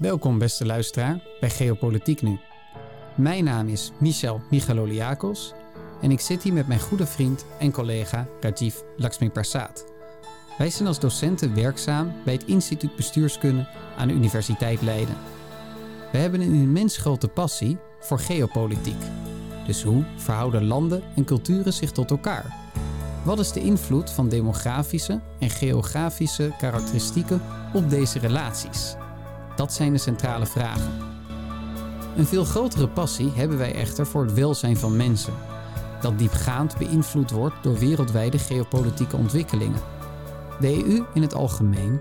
Welkom beste luisteraar bij Geopolitiek Nu. Mijn naam is Michel Michaloliakos en ik zit hier met mijn goede vriend en collega Rajiv Lakshmi Prasad. Wij zijn als docenten werkzaam bij het Instituut Bestuurskunde aan de Universiteit Leiden. We hebben een immens grote passie voor geopolitiek. Dus hoe verhouden landen en culturen zich tot elkaar? Wat is de invloed van demografische en geografische karakteristieken op deze relaties? Dat zijn de centrale vragen. Een veel grotere passie hebben wij echter voor het welzijn van mensen, dat diepgaand beïnvloed wordt door wereldwijde geopolitieke ontwikkelingen. De EU in het algemeen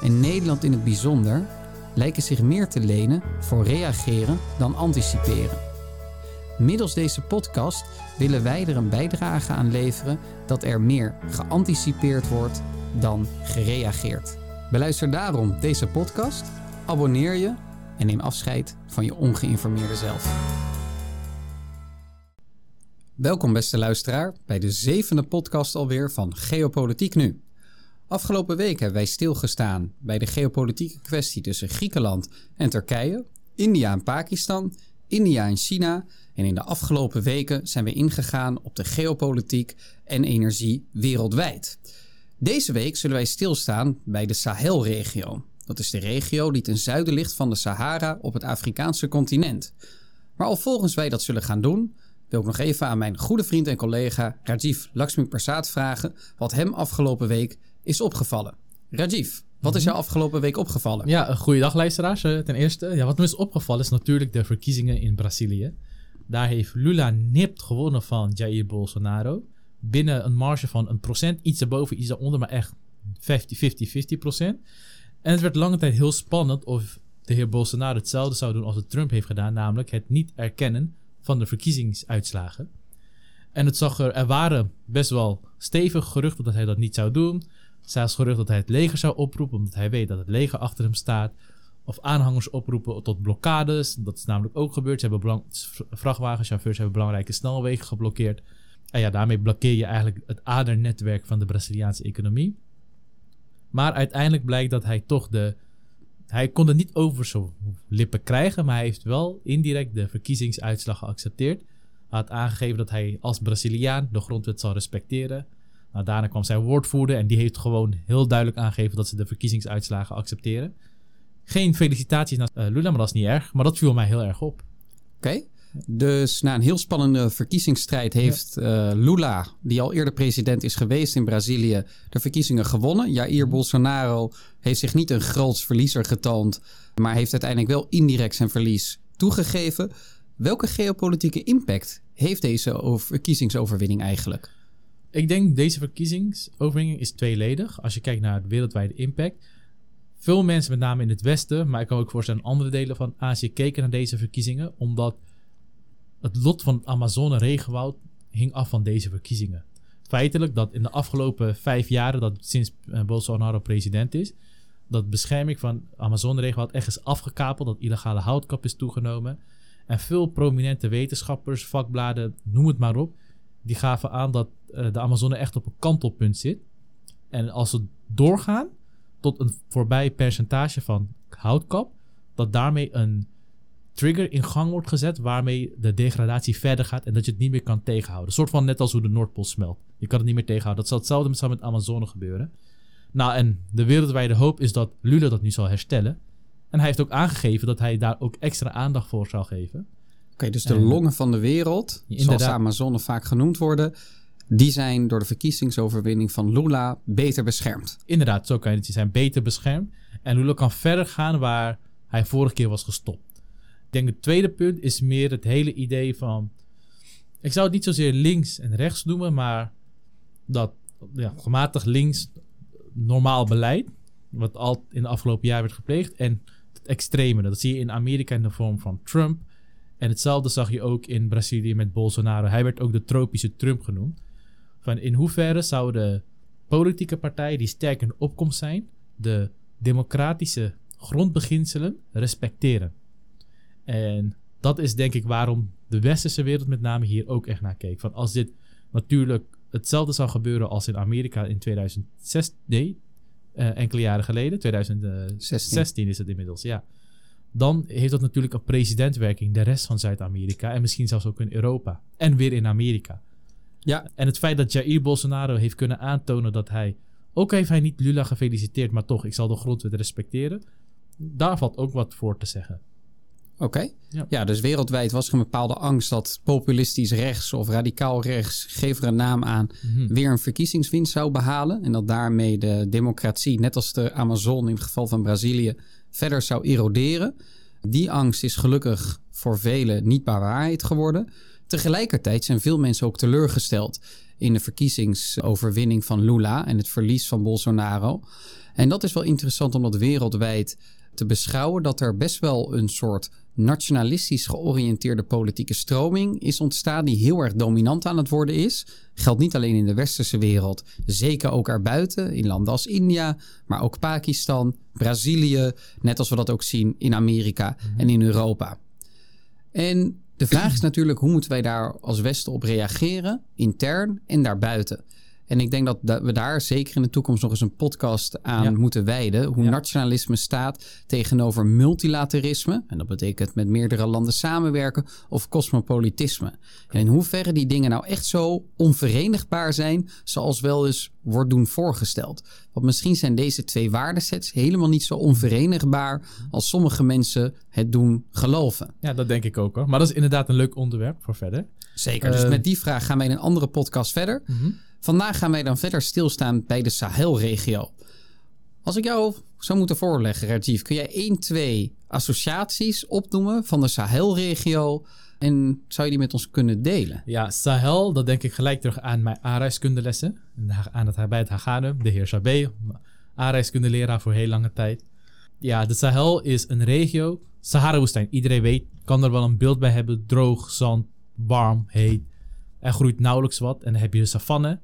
en Nederland in het bijzonder lijken zich meer te lenen voor reageren dan anticiperen. Middels deze podcast willen wij er een bijdrage aan leveren dat er meer geanticipeerd wordt dan gereageerd. Beluister daarom deze podcast, abonneer je en neem afscheid van je ongeïnformeerde zelf. Welkom beste luisteraar bij de zevende podcast alweer van Geopolitiek Nu. Afgelopen week hebben wij stilgestaan bij de geopolitieke kwestie tussen Griekenland en Turkije, India en Pakistan, India en China en in de afgelopen weken zijn we ingegaan op de geopolitiek en energie wereldwijd. Deze week zullen wij stilstaan bij de Sahelregio. Dat is de regio die ten zuiden ligt van de Sahara op het Afrikaanse continent. Maar alvorens wij dat zullen gaan doen, wil ik nog even aan mijn goede vriend en collega Rajiv Lakshmi Prasad vragen wat hem afgelopen week is opgevallen. Rajiv, wat is jou afgelopen week opgevallen? Ja, goeiedag luisteraars. Eh, Ten eerste, ja, wat me is opgevallen is natuurlijk de verkiezingen in Brazilië. Daar heeft Lula nipt gewonnen van Jair Bolsonaro. Binnen een marge van een procent, iets erboven, iets eronder, maar echt 50-50-50 procent. En het werd lange tijd heel spannend of de heer Bolsonaro hetzelfde zou doen als het Trump heeft gedaan, namelijk het niet erkennen van de verkiezingsuitslagen. En het zag er, er waren best wel stevige geruchten dat hij dat niet zou doen. Zelfs gerucht dat hij het leger zou oproepen, omdat hij weet dat het leger achter hem staat. Of aanhangers oproepen tot blokkades. Dat is namelijk ook gebeurd. Ze hebben vrachtwagenchauffeurs hebben belangrijke snelwegen geblokkeerd. En ja, daarmee blokkeer je eigenlijk het adernetwerk van de Braziliaanse economie. Maar uiteindelijk blijkt dat hij toch de. Hij kon het niet over zijn lippen krijgen, maar hij heeft wel indirect de verkiezingsuitslag geaccepteerd. Hij had aangegeven dat hij als Braziliaan de grondwet zal respecteren. Nou, daarna kwam zijn woordvoerder en die heeft gewoon heel duidelijk aangegeven dat ze de verkiezingsuitslagen accepteren. Geen felicitaties naar eh, Lula, maar dat is niet erg. Maar dat viel mij heel erg op. Oké. Dus na een heel spannende verkiezingsstrijd heeft eh, Lula, die al eerder president is geweest in Brazilië, de verkiezingen gewonnen. Jair Bolsonaro heeft zich niet een groots verliezer getoond, maar heeft uiteindelijk wel indirect zijn verlies toegegeven. Welke geopolitieke impact heeft deze over- verkiezingsoverwinning eigenlijk? Ik denk deze verkiezingsoverwinning is tweeledig. Als je kijkt naar de wereldwijde impact. Veel mensen, met name in het Westen, maar ik kan ook voorstellen andere delen van Azië, keken naar deze verkiezingen. Omdat het lot van het Amazone-regenwoud hing af van deze verkiezingen. Feitelijk dat in de afgelopen vijf jaren, dat sinds eh, Bolsonaro president is, dat bescherming van Amazone-regenwoud echt is afgekapeld. Dat illegale houtkap is toegenomen. En veel prominente wetenschappers, vakbladen, noem het maar op, die gaven aan dat eh, de Amazone echt op een kantelpunt zit. En als ze doorgaan tot een voorbij percentage van houtkap, dat daarmee een trigger in gang wordt gezet waarmee de degradatie verder gaat en dat je het niet meer kan tegenhouden. Een soort van net als hoe de Noordpool smelt. Je kan het niet meer tegenhouden. Dat zal hetzelfde met, met Amazone gebeuren. Nou, en de wereldwijde hoop is dat Lula dat nu zal herstellen. En hij heeft ook aangegeven dat hij daar ook extra aandacht voor zal geven. Oké, dus de En- longen van de wereld, zoals de inderdaad. Amazone vaak genoemd worden, die zijn door de verkiezingsoverwinning van Lula beter beschermd. Inderdaad, zo kan je het zien. Zijn beter beschermd. En Lula kan verder gaan waar hij vorige keer was gestopt. Denk het tweede punt is meer het hele idee van... Ik zou het niet zozeer links en rechts noemen, maar dat ja, gematigd links normaal beleid, wat al in de afgelopen jaar werd gepleegd, en het extreme. Dat zie je in Amerika in de vorm van Trump. En hetzelfde zag je ook in Brazilië met Bolsonaro. Hij werd ook de tropische Trump genoemd. Van in hoeverre zouden politieke partijen die sterk in opkomst zijn, de democratische grondbeginselen respecteren. En dat is denk ik waarom de westerse wereld met name hier ook echt naar keek. Van als dit natuurlijk hetzelfde zou gebeuren als in Amerika in 2006, nee, eh, enkele jaren geleden, 2016 is het inmiddels, ja. dan heeft dat natuurlijk een presidentwerking de rest van Zuid-Amerika en misschien zelfs ook in Europa en weer in Amerika. Ja. En het feit dat Jair Bolsonaro heeft kunnen aantonen dat hij, ook heeft hij niet Lula gefeliciteerd, maar toch, ik zal de grondwet respecteren, daar valt ook wat voor te zeggen. Oké. Ja. Ja. dus wereldwijd was er een bepaalde angst dat populistisch rechts of radicaal rechts, geef er een naam aan, Mhm. weer een verkiezingswinst zou behalen. En dat daarmee de democratie, net als de Amazon in het geval van Brazilië, verder zou eroderen. Die angst is gelukkig voor velen niet waarheid geworden. Tegelijkertijd zijn veel mensen ook teleurgesteld in de verkiezingsoverwinning van Lula en het verlies van Bolsonaro. En dat is wel interessant om dat wereldwijd te beschouwen dat er best wel een soort nationalistisch georiënteerde politieke stroming is ontstaan die heel erg dominant aan het worden is. Geldt niet alleen in de westerse wereld, zeker ook erbuiten, in landen als India, maar ook Pakistan, Brazilië, net als we dat ook zien in Amerika en in Europa. En de vraag is natuurlijk, hoe moeten wij daar als Westen op reageren, intern en daarbuiten? En ik denk dat, dat we daar zeker in de toekomst nog eens een podcast aan Ja. moeten wijden. Hoe Ja. nationalisme staat tegenover multilaterisme. En dat betekent met meerdere landen samenwerken of cosmopolitisme. En in hoeverre die dingen nou echt zo onverenigbaar zijn, zoals wel eens wordt doen voorgesteld. Want misschien zijn deze twee waardesets helemaal niet zo onverenigbaar als sommige mensen het doen geloven. Ja, dat denk ik ook hoor. Maar dat is inderdaad een leuk onderwerp voor verder. Zeker. Dus Eh, met die vraag gaan wij in een andere podcast verder. Vandaag gaan wij dan verder stilstaan bij de Sahelregio. Als ik jou zou moeten voorleggen, Rajiv, kun jij 1, 2 associaties opnoemen van de Sahelregio en zou je die met ons kunnen delen? Ja, Sahel, dat denk ik gelijk terug aan mijn aardrijkskundelessen. Aan het, bij het Haganum, de heer Sabé, aardrijkskundeleraar voor heel lange tijd. Ja, de Sahel is een regio, Sahara-woestijn. Iedereen weet, kan er wel een beeld bij hebben. Droog, zand, warm, heet. Er groeit nauwelijks wat. En dan heb je de savanne.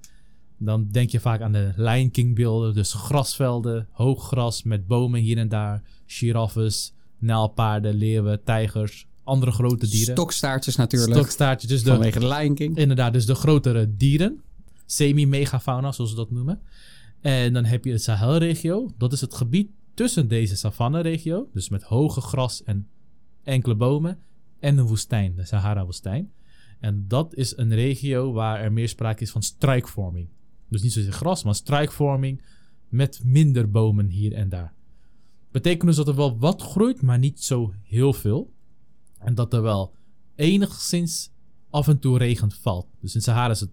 Dan denk je vaak aan de Lion King beelden. Dus grasvelden, hoog gras met bomen hier en daar. Giraffes, nijlpaarden, leeuwen, tijgers, andere grote dieren. Stokstaartjes natuurlijk, Stokstaartjes, dus de, vanwege de Lion King. Inderdaad, dus de grotere dieren. Semi-megafauna, zoals ze dat noemen. En dan heb je de Sahelregio. Dat is het gebied tussen deze savanne-regio. Dus met hoge gras en enkele bomen. En een woestijn, de Sahara-woestijn. En dat is een regio waar er meer sprake is van struikvorming. Dus niet zozeer gras, maar struikvorming met minder bomen hier en daar. Betekent dus dat er wel wat groeit, maar niet zo heel veel. En dat er wel enigszins af en toe regent valt. Dus in Sahara is het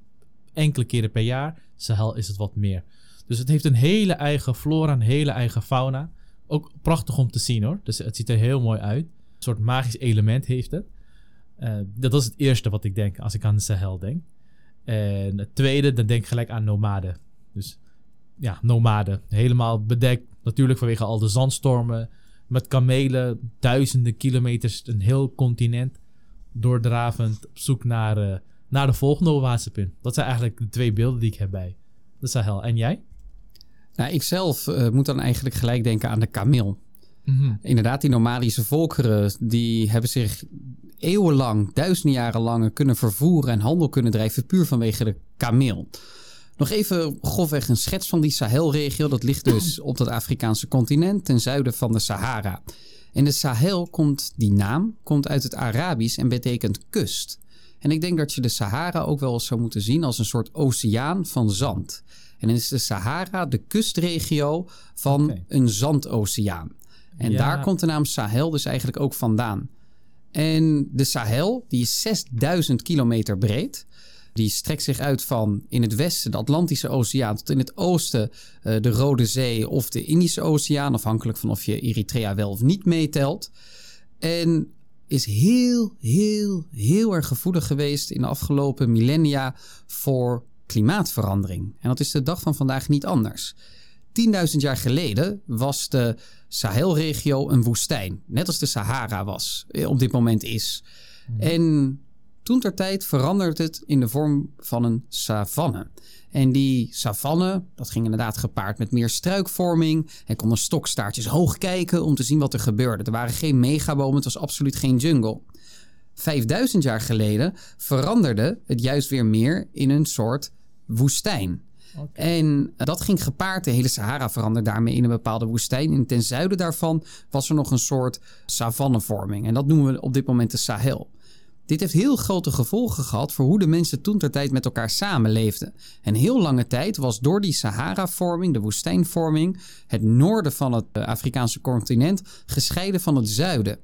enkele keren per jaar. Sahel is het wat meer. Dus het heeft een hele eigen flora, een hele eigen fauna. Ook prachtig om te zien hoor. Dus het ziet er heel mooi uit. Een soort magisch element heeft het. Eh, dat is het eerste wat ik denk als ik aan de Sahel denk. En het tweede, dan denk ik gelijk aan nomaden. Dus ja, nomaden. Helemaal bedekt. Natuurlijk vanwege al de zandstormen. Met kamelen, duizenden kilometers, een heel continent doordravend op zoek naar, eh, naar de volgende oasepunt. Dat zijn eigenlijk de twee beelden die ik heb bij de Sahel. En jij? Nou, ik zelf eh, moet dan eigenlijk gelijk denken aan de kameel. Inderdaad, die nomadische volkeren die hebben zich eeuwenlang, duizenden jaren lang kunnen vervoeren en handel kunnen drijven puur vanwege de kameel. Nog even grofweg een schets van die Sahelregio. Dat ligt dus op dat Afrikaanse continent ten zuiden van de Sahara. En de Sahel komt, die naam, komt uit het Arabisch en betekent kust. En ik denk dat je de Sahara ook wel eens zou moeten zien als een soort oceaan van zand. En dan is de Sahara de kustregio van een zandoceaan. En Ja. daar komt de naam Sahel dus eigenlijk ook vandaan. En de Sahel, die is 6000 kilometer breed. Die strekt zich uit van in het westen de Atlantische Oceaan tot in het oosten eh, de Rode Zee of de Indische Oceaan, afhankelijk van of je Eritrea wel of niet meetelt. En is heel, heel, heel erg gevoelig geweest in de afgelopen millennia voor klimaatverandering. En dat is de dag van vandaag niet anders. 10.000 jaar geleden was de Sahelregio een woestijn. Net als de Sahara was, eh, op dit moment is. En toen ter tijd veranderde het in de vorm van een savanne. En die savanne, dat ging inderdaad gepaard met meer struikvorming. En konden stokstaartjes hoog kijken om te zien wat er gebeurde. Er waren geen megabomen, het was absoluut geen jungle. 5000 jaar geleden veranderde het juist weer meer in een soort woestijn. En dat ging gepaard, de hele Sahara veranderde daarmee in een bepaalde woestijn. En ten zuiden daarvan was er nog een soort savannevorming. En dat noemen we op dit moment de Sahel. Dit heeft heel grote gevolgen gehad voor hoe de mensen toen ter tijd met elkaar samenleefden. En heel lange tijd was door die Sahara-vorming, de woestijnvorming, het noorden van het eh, Afrikaanse continent gescheiden van het zuiden.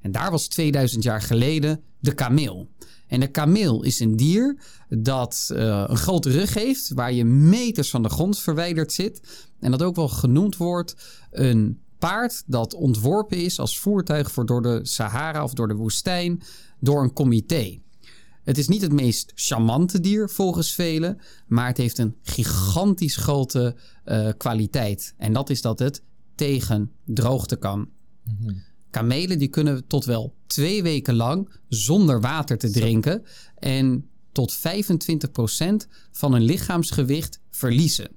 En daar was 2000 jaar geleden de kameel. En de kameel is een dier dat eh, een grote rug heeft, waar je meters van de grond verwijderd zit. En dat ook wel genoemd wordt een paard dat ontworpen is als voertuig voor door de Sahara of door de woestijn door een comité. Het is niet het meest charmante dier volgens velen, maar het heeft een gigantisch grote eh, kwaliteit. En dat is dat het tegen droogte kan. Mhm. Kamelen die kunnen tot wel twee weken lang zonder water te drinken en tot 25% van hun lichaamsgewicht verliezen.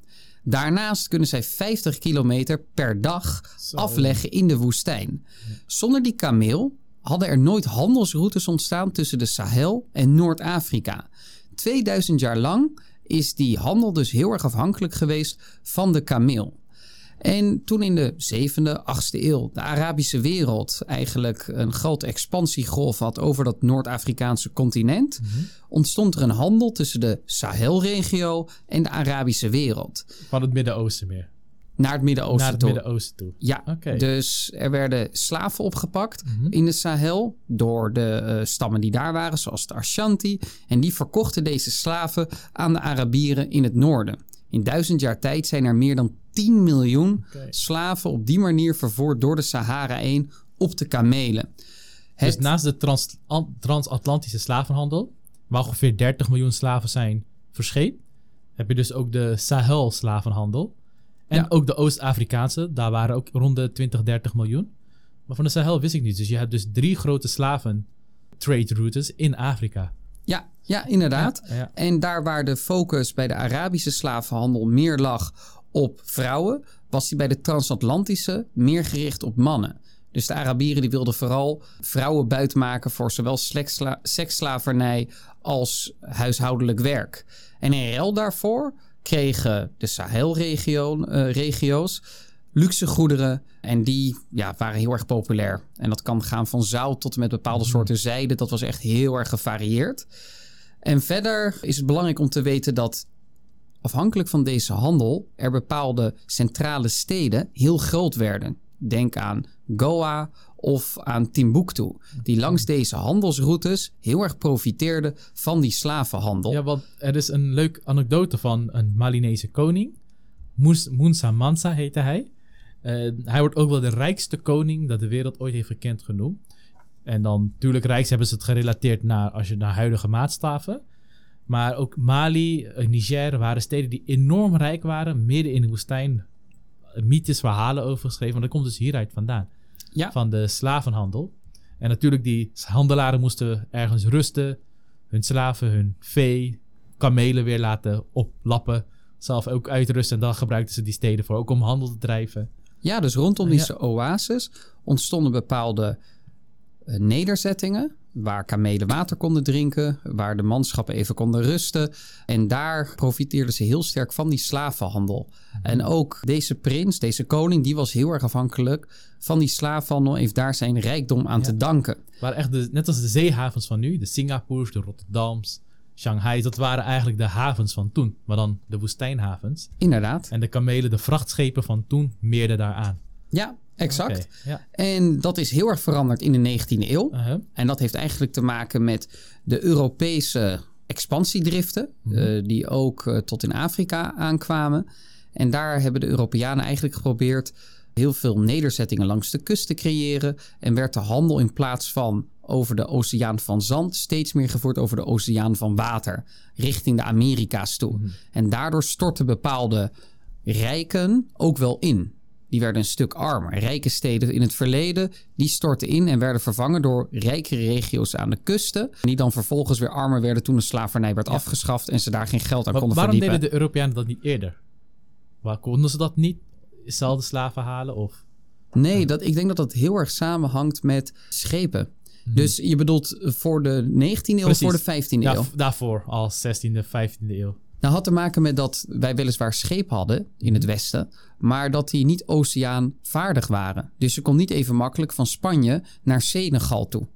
Daarnaast kunnen zij 50 kilometer per dag Zo. afleggen in de woestijn. Zonder die kameel hadden er nooit handelsroutes ontstaan tussen de Sahel en Noord-Afrika. 2000 jaar lang is die handel dus heel erg afhankelijk geweest van de kameel. En toen in de 7e, 8e eeuw de Arabische wereld eigenlijk een grote expansiegolf had over dat Noord-Afrikaanse continent, ontstond er een handel tussen de Sahelregio en de Arabische wereld. Van het Midden-Oosten meer. Naar het Midden-Oosten Naar het toe. Midden-Oosten toe. Ja, dus er werden slaven opgepakt Mhm. in de Sahel door de eh, stammen die daar waren, zoals de Ashanti. En die verkochten deze slaven aan de Arabieren in het noorden. In duizend jaar tijd zijn er meer dan 10 miljoen slaven op die manier vervoerd door de Sahara heen op de kamelen. Dus Het, naast de trans- an- transatlantische slavenhandel, waar ongeveer 30 miljoen slaven zijn verscheept, heb je dus ook de Sahel-slavenhandel. En Ja. ook de Oost-Afrikaanse, daar waren ook rond de 20, 30 miljoen. Maar van de Sahel wist ik niet. Dus je hebt dus drie grote slaven trade routes in Afrika. ja, ja, inderdaad. Ja, ja. En daar waar de focus bij de Arabische slavenhandel meer lag op vrouwen, was die bij de transatlantische meer gericht op mannen. Dus de Arabieren die wilden vooral vrouwen buitmaken voor zowel seksslavernij als huishoudelijk werk. En in ruil daarvoor kregen de Sahel-regio's luxe goederen en die ja, waren heel erg populair. En dat kan gaan van zout tot en met bepaalde soorten zijde. Dat was echt heel erg gevarieerd. En verder is het belangrijk om te weten dat afhankelijk van deze handel er bepaalde centrale steden heel groot werden. Denk aan Goa of aan Timbuktu, die langs deze handelsroutes heel erg profiteerden van die slavenhandel. Ja, want er is een leuk anekdote van een Malinese koning. Munsa Mansa heette hij. Eh, hij wordt ook wel de rijkste koning dat de wereld ooit heeft gekend genoemd. En dan, natuurlijk, rijks hebben ze het gerelateerd naar, als je naar huidige maatstaven. Maar ook Mali, eh, Niger waren steden die enorm rijk waren, midden in de woestijn. Mythes, verhalen over geschreven. Want dat komt dus hieruit vandaan. Ja. Van de slavenhandel. En natuurlijk, die handelaren moesten ergens rusten. Hun slaven, hun vee, kamelen weer laten oplappen. Zelf ook uitrusten. En dan gebruikten ze die steden voor ook om handel te drijven. Ja, dus rondom Ja. deze oases ontstonden bepaalde nederzettingen. Waar kamelen water konden drinken, waar de manschappen even konden rusten. En daar profiteerden ze heel sterk van die slavenhandel. En ook deze prins, deze koning, die was heel erg afhankelijk van die slavenhandel. en Heeft daar zijn rijkdom aan Ja. te danken. waren echt de, net als de zeehavens van nu. De Singapores, de Rotterdams, Shanghai. Dat waren eigenlijk de havens van toen. Maar dan de woestijnhavens. Inderdaad. En de kamelen, de vrachtschepen van toen, meerden daaraan. Ja, exact. Ja. En dat is heel erg veranderd in de 19e eeuw. En dat heeft eigenlijk te maken met de Europese expansiedriften, eh, die ook eh, tot in Afrika aankwamen. En daar hebben de Europeanen eigenlijk geprobeerd heel veel nederzettingen langs de kust te creëren. En werd de handel in plaats van over de oceaan van zand steeds meer gevoerd over de oceaan van water, richting de Amerika's toe. En daardoor stortten bepaalde rijken ook wel in. Die werden een stuk armer. Rijke steden in het verleden, die stortten in en werden vervangen door rijkere regio's aan de kusten. Die dan vervolgens weer armer werden toen de slavernij werd afgeschaft en ze daar geen geld aan Maar konden waarom verdiepen. deden de Europeanen dat niet eerder? Waar konden ze dat niet? Zelfde slaven halen? Of... Nee, dat, ik denk dat dat heel erg samenhangt met schepen. Dus je bedoelt voor de 19e eeuw of Mhm. Precies. voor de 15e Ja, eeuw? daarvoor, al 16e, 15e eeuw. Nou, had te maken met dat wij weliswaar schepen hadden in het westen, maar dat die niet oceaanvaardig waren. Dus ze kon niet even makkelijk van Spanje naar Senegal toe.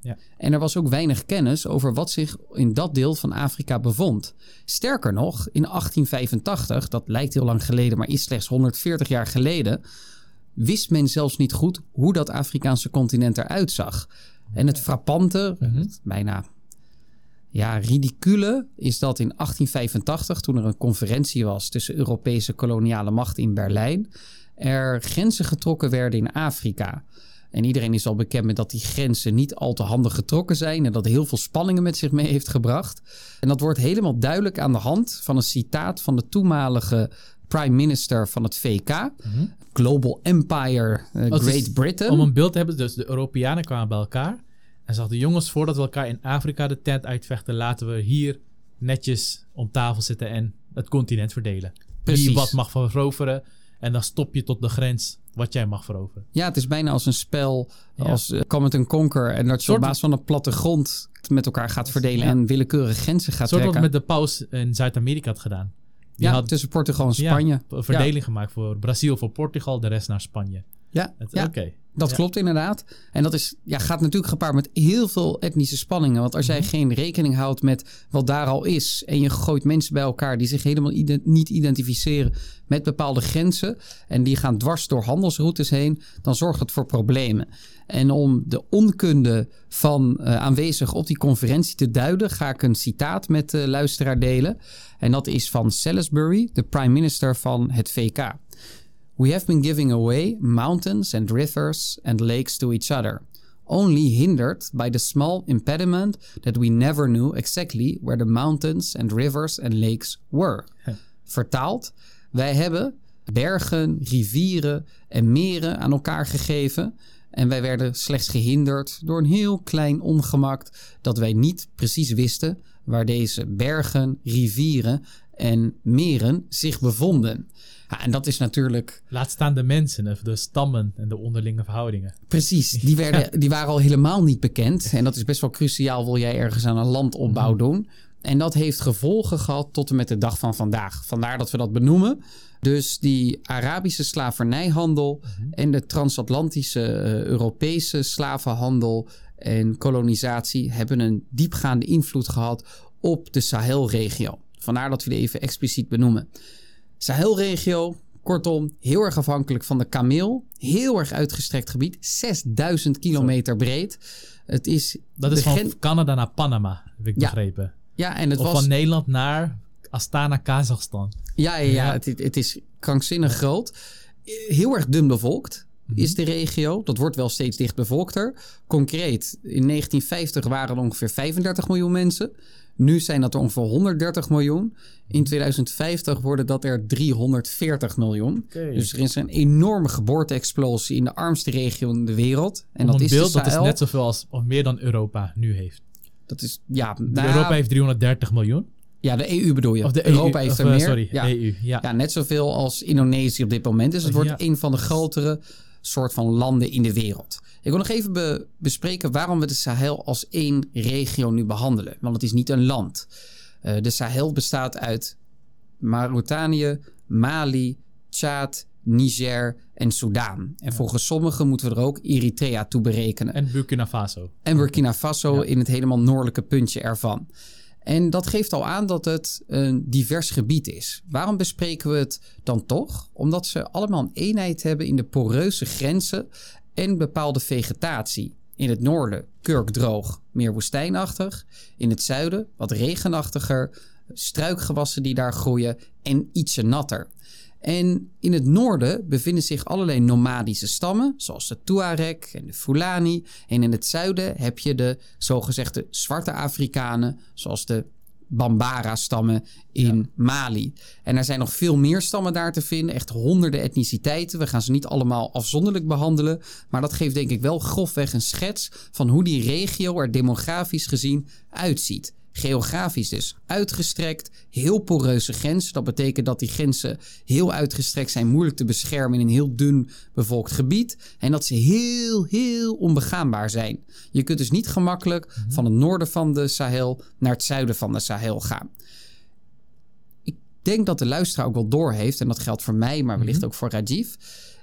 Ja. En er was ook weinig kennis over wat zich in dat deel van Afrika bevond. Sterker nog, in 1885, dat lijkt heel lang geleden, maar is slechts 140 jaar geleden, wist men zelfs niet goed hoe dat Afrikaanse continent eruit zag. En het frappante, Mhm. bijna ja, ridicule, is dat in 1885, toen er een conferentie was tussen Europese koloniale machten in Berlijn, er grenzen getrokken werden in Afrika. En iedereen is al bekend met dat die grenzen niet al te handig getrokken zijn en dat heel veel spanningen met zich mee heeft gebracht. En dat wordt helemaal duidelijk aan de hand van een citaat van de toenmalige prime minister van het VK, Global Empire eh, Great Britain. Om een beeld te hebben, dus de Europeanen kwamen bij elkaar. En ze hadden jongens, voordat we elkaar in Afrika de tent uitvechten, laten we hier netjes om tafel zitten en het continent verdelen. Precies. Wie wat mag veroveren. En dan stop je tot de grens wat jij mag veroveren. Ja, het is bijna als een spel Ja. als uh, Command and Conquer. En dat je Soort- op basis van een plattegrond met elkaar gaat verdelen Ja. en willekeurige grenzen gaat wat trekken. met de paus in Zuid-Amerika had gedaan. Die ja, had tussen Portugal en Spanje. een verdeling gemaakt voor Brazil, voor Portugal, de rest naar Spanje. Ja, Het- ja, Oké. dat Ja. klopt inderdaad. En dat is, ja, gaat natuurlijk gepaard met heel veel etnische spanningen. Want als Mhm. jij geen rekening houdt met wat daar al is... en je gooit mensen bij elkaar die zich helemaal niet identificeren... met bepaalde grenzen en die gaan dwars door handelsroutes heen... dan zorgt het voor problemen. En om de onkunde van eh, aanwezig op die conferentie te duiden... ga ik een citaat met de luisteraar delen. En dat is van Salisbury, de prime minister van het VK. We have been giving away mountains and rivers and lakes to each other, only hindered by the small impediment that we never knew exactly where the mountains and rivers and lakes were. Vertaald, wij hebben bergen, rivieren en meren aan elkaar gegeven. En wij werden slechts gehinderd door een heel klein ongemak dat wij niet precies wisten waar deze bergen, rivieren en meren zich bevonden. Ja, en dat is natuurlijk Laat staan de mensen, de stammen en de onderlinge verhoudingen. Precies, die, werden, die waren al helemaal niet bekend. En dat is best wel cruciaal, wil jij ergens aan een landopbouw doen. En dat heeft gevolgen gehad tot en met de dag van vandaag. Vandaar dat we dat benoemen. Dus die Arabische slavernijhandel en de transatlantische eh, Europese slavenhandel en kolonisatie hebben een diepgaande invloed gehad op de Sahelregio. Vandaar dat we die even expliciet benoemen. Sahelregio, kortom, heel erg afhankelijk van de kameel. Heel erg uitgestrekt gebied, 6000 kilometer breed. Het is Dat is van Canada naar Panama, heb ik Ja, begrepen. Ja, en het of was van Nederland naar Astana, Kazachstan. Ja, ja, ja, Ja. Het, het is krankzinnig groot. Heel erg dun bevolkt Mhm. is de regio. Dat wordt wel steeds dicht bevolkter. Concreet, in 1950 waren er ongeveer 35 miljoen mensen. Nu zijn dat er ongeveer 130 miljoen. In 2050 worden dat er 340 miljoen. Dus er is een enorme geboorte-explosie in de armste regio in de wereld. En Om dat een is beeld, de dat is net zoveel als, of meer dan Europa nu heeft. Dat is, ja, nou, Europa heeft 330 miljoen. ja, de EU bedoel je. Of de Europa EU, heeft er eh, meer. Sorry, ja. EU. Ja. Ja, net zoveel als Indonesië op dit moment. Dus het wordt Ja. een van de grotere soort van landen in de wereld. Ik wil nog even be- bespreken waarom we de Sahel als één regio nu behandelen. Want het is niet een land. Eh, de Sahel bestaat uit Mauritanië, Mali, Tjaad, Niger en Soudaan. En volgens sommigen moeten we er ook Eritrea toe berekenen. En Burkina Faso. En Burkina Faso in het helemaal noordelijke puntje ervan. En dat geeft al aan dat het een divers gebied is. Waarom bespreken we het dan toch? Omdat ze allemaal een eenheid hebben in de poreuze grenzen en bepaalde vegetatie. In het noorden kurkdroog, meer woestijnachtig. In het zuiden wat regenachtiger, struikgewassen die daar groeien en ietsje natter. En in het noorden bevinden zich allerlei nomadische stammen, zoals de Tuareg en de Fulani. En in het zuiden heb je de zogezegde zwarte Afrikanen, zoals de Bambara-stammen in Mali. En er zijn nog veel meer stammen daar te vinden, echt honderden etniciteiten. We gaan ze niet allemaal afzonderlijk behandelen, maar dat geeft denk ik wel grofweg een schets van hoe die regio er demografisch gezien uitziet. Geografisch dus uitgestrekt, heel poreuze grenzen. Dat betekent dat die grenzen heel uitgestrekt zijn, moeilijk te beschermen in een heel dun bevolkt gebied. En dat ze heel, heel onbegaanbaar zijn. Je kunt dus niet gemakkelijk van het noorden van de Sahel naar het zuiden van de Sahel gaan. denk dat de luisteraar ook wel doorheeft, en dat geldt voor mij, maar wellicht Mhm. ook voor Rajiv,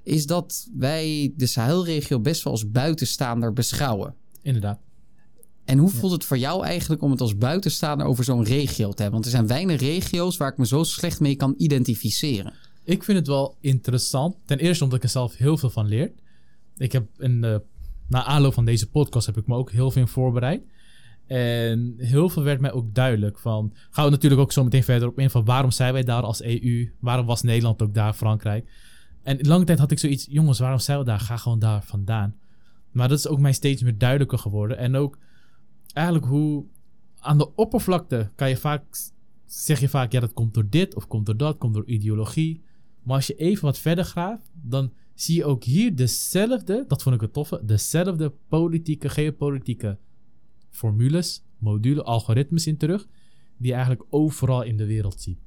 is dat wij de Sahelregio best wel als buitenstaander beschouwen. Inderdaad. En hoe voelt het voor jou eigenlijk om het als buitenstaander over zo'n regio te hebben? Want er zijn weinig regio's waar ik me zo slecht mee kan identificeren. Ik vind het wel interessant. Ten eerste omdat ik er zelf heel veel van leer. Ik heb na aanloop van deze podcast heb ik me ook heel veel in voorbereid. En heel veel werd mij ook duidelijk van... Gaan we natuurlijk ook zo meteen verder op in van waarom zijn wij daar als EU? Waarom was Nederland ook daar, Frankrijk? En lange tijd had ik zoiets... Jongens, waarom zijn we daar? Ga gewoon daar vandaan. Maar dat is ook mij steeds meer duidelijker geworden. En ook eigenlijk hoe... Aan de oppervlakte kan je vaak... Zeg je vaak, ja, dat komt door dit of komt door dat, komt door ideologie. Maar als je even wat verder graaft, dan zie je ook hier dezelfde, dat vond ik het toffe, dezelfde politieke, geopolitieke formules, modules, algoritmes in terug, die je eigenlijk overal in de wereld ziet.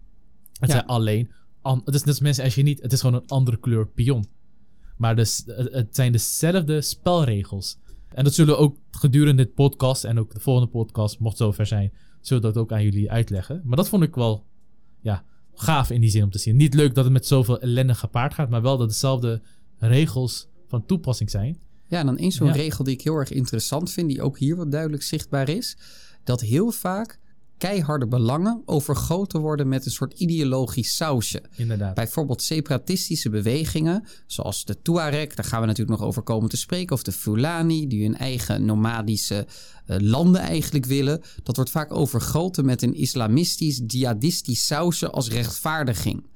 Het Ja. zijn alleen, an- het is net mensen als je niet, het is gewoon een andere kleur pion. Maar dus, het zijn dezelfde spelregels. En dat zullen we ook gedurende dit podcast en ook de volgende podcast, mocht het zover zijn, zullen we dat ook aan jullie uitleggen. Maar dat vond ik wel, ja, gaaf in die zin om te zien. Niet leuk dat het met zoveel ellende gepaard gaat, maar wel dat dezelfde regels van toepassing zijn. Ja, en dan één zo'n Ja. regel die ik heel erg interessant vind, die ook hier wat duidelijk zichtbaar is. Dat heel vaak keiharde belangen overgoten worden met een soort ideologisch sausje. Inderdaad. Bijvoorbeeld separatistische bewegingen, zoals de Tuareg, daar gaan we natuurlijk nog over komen te spreken, of de Fulani, die hun eigen nomadische eh, landen eigenlijk willen. Dat wordt vaak overgoten met een islamistisch, jihadistisch sausje als rechtvaardiging.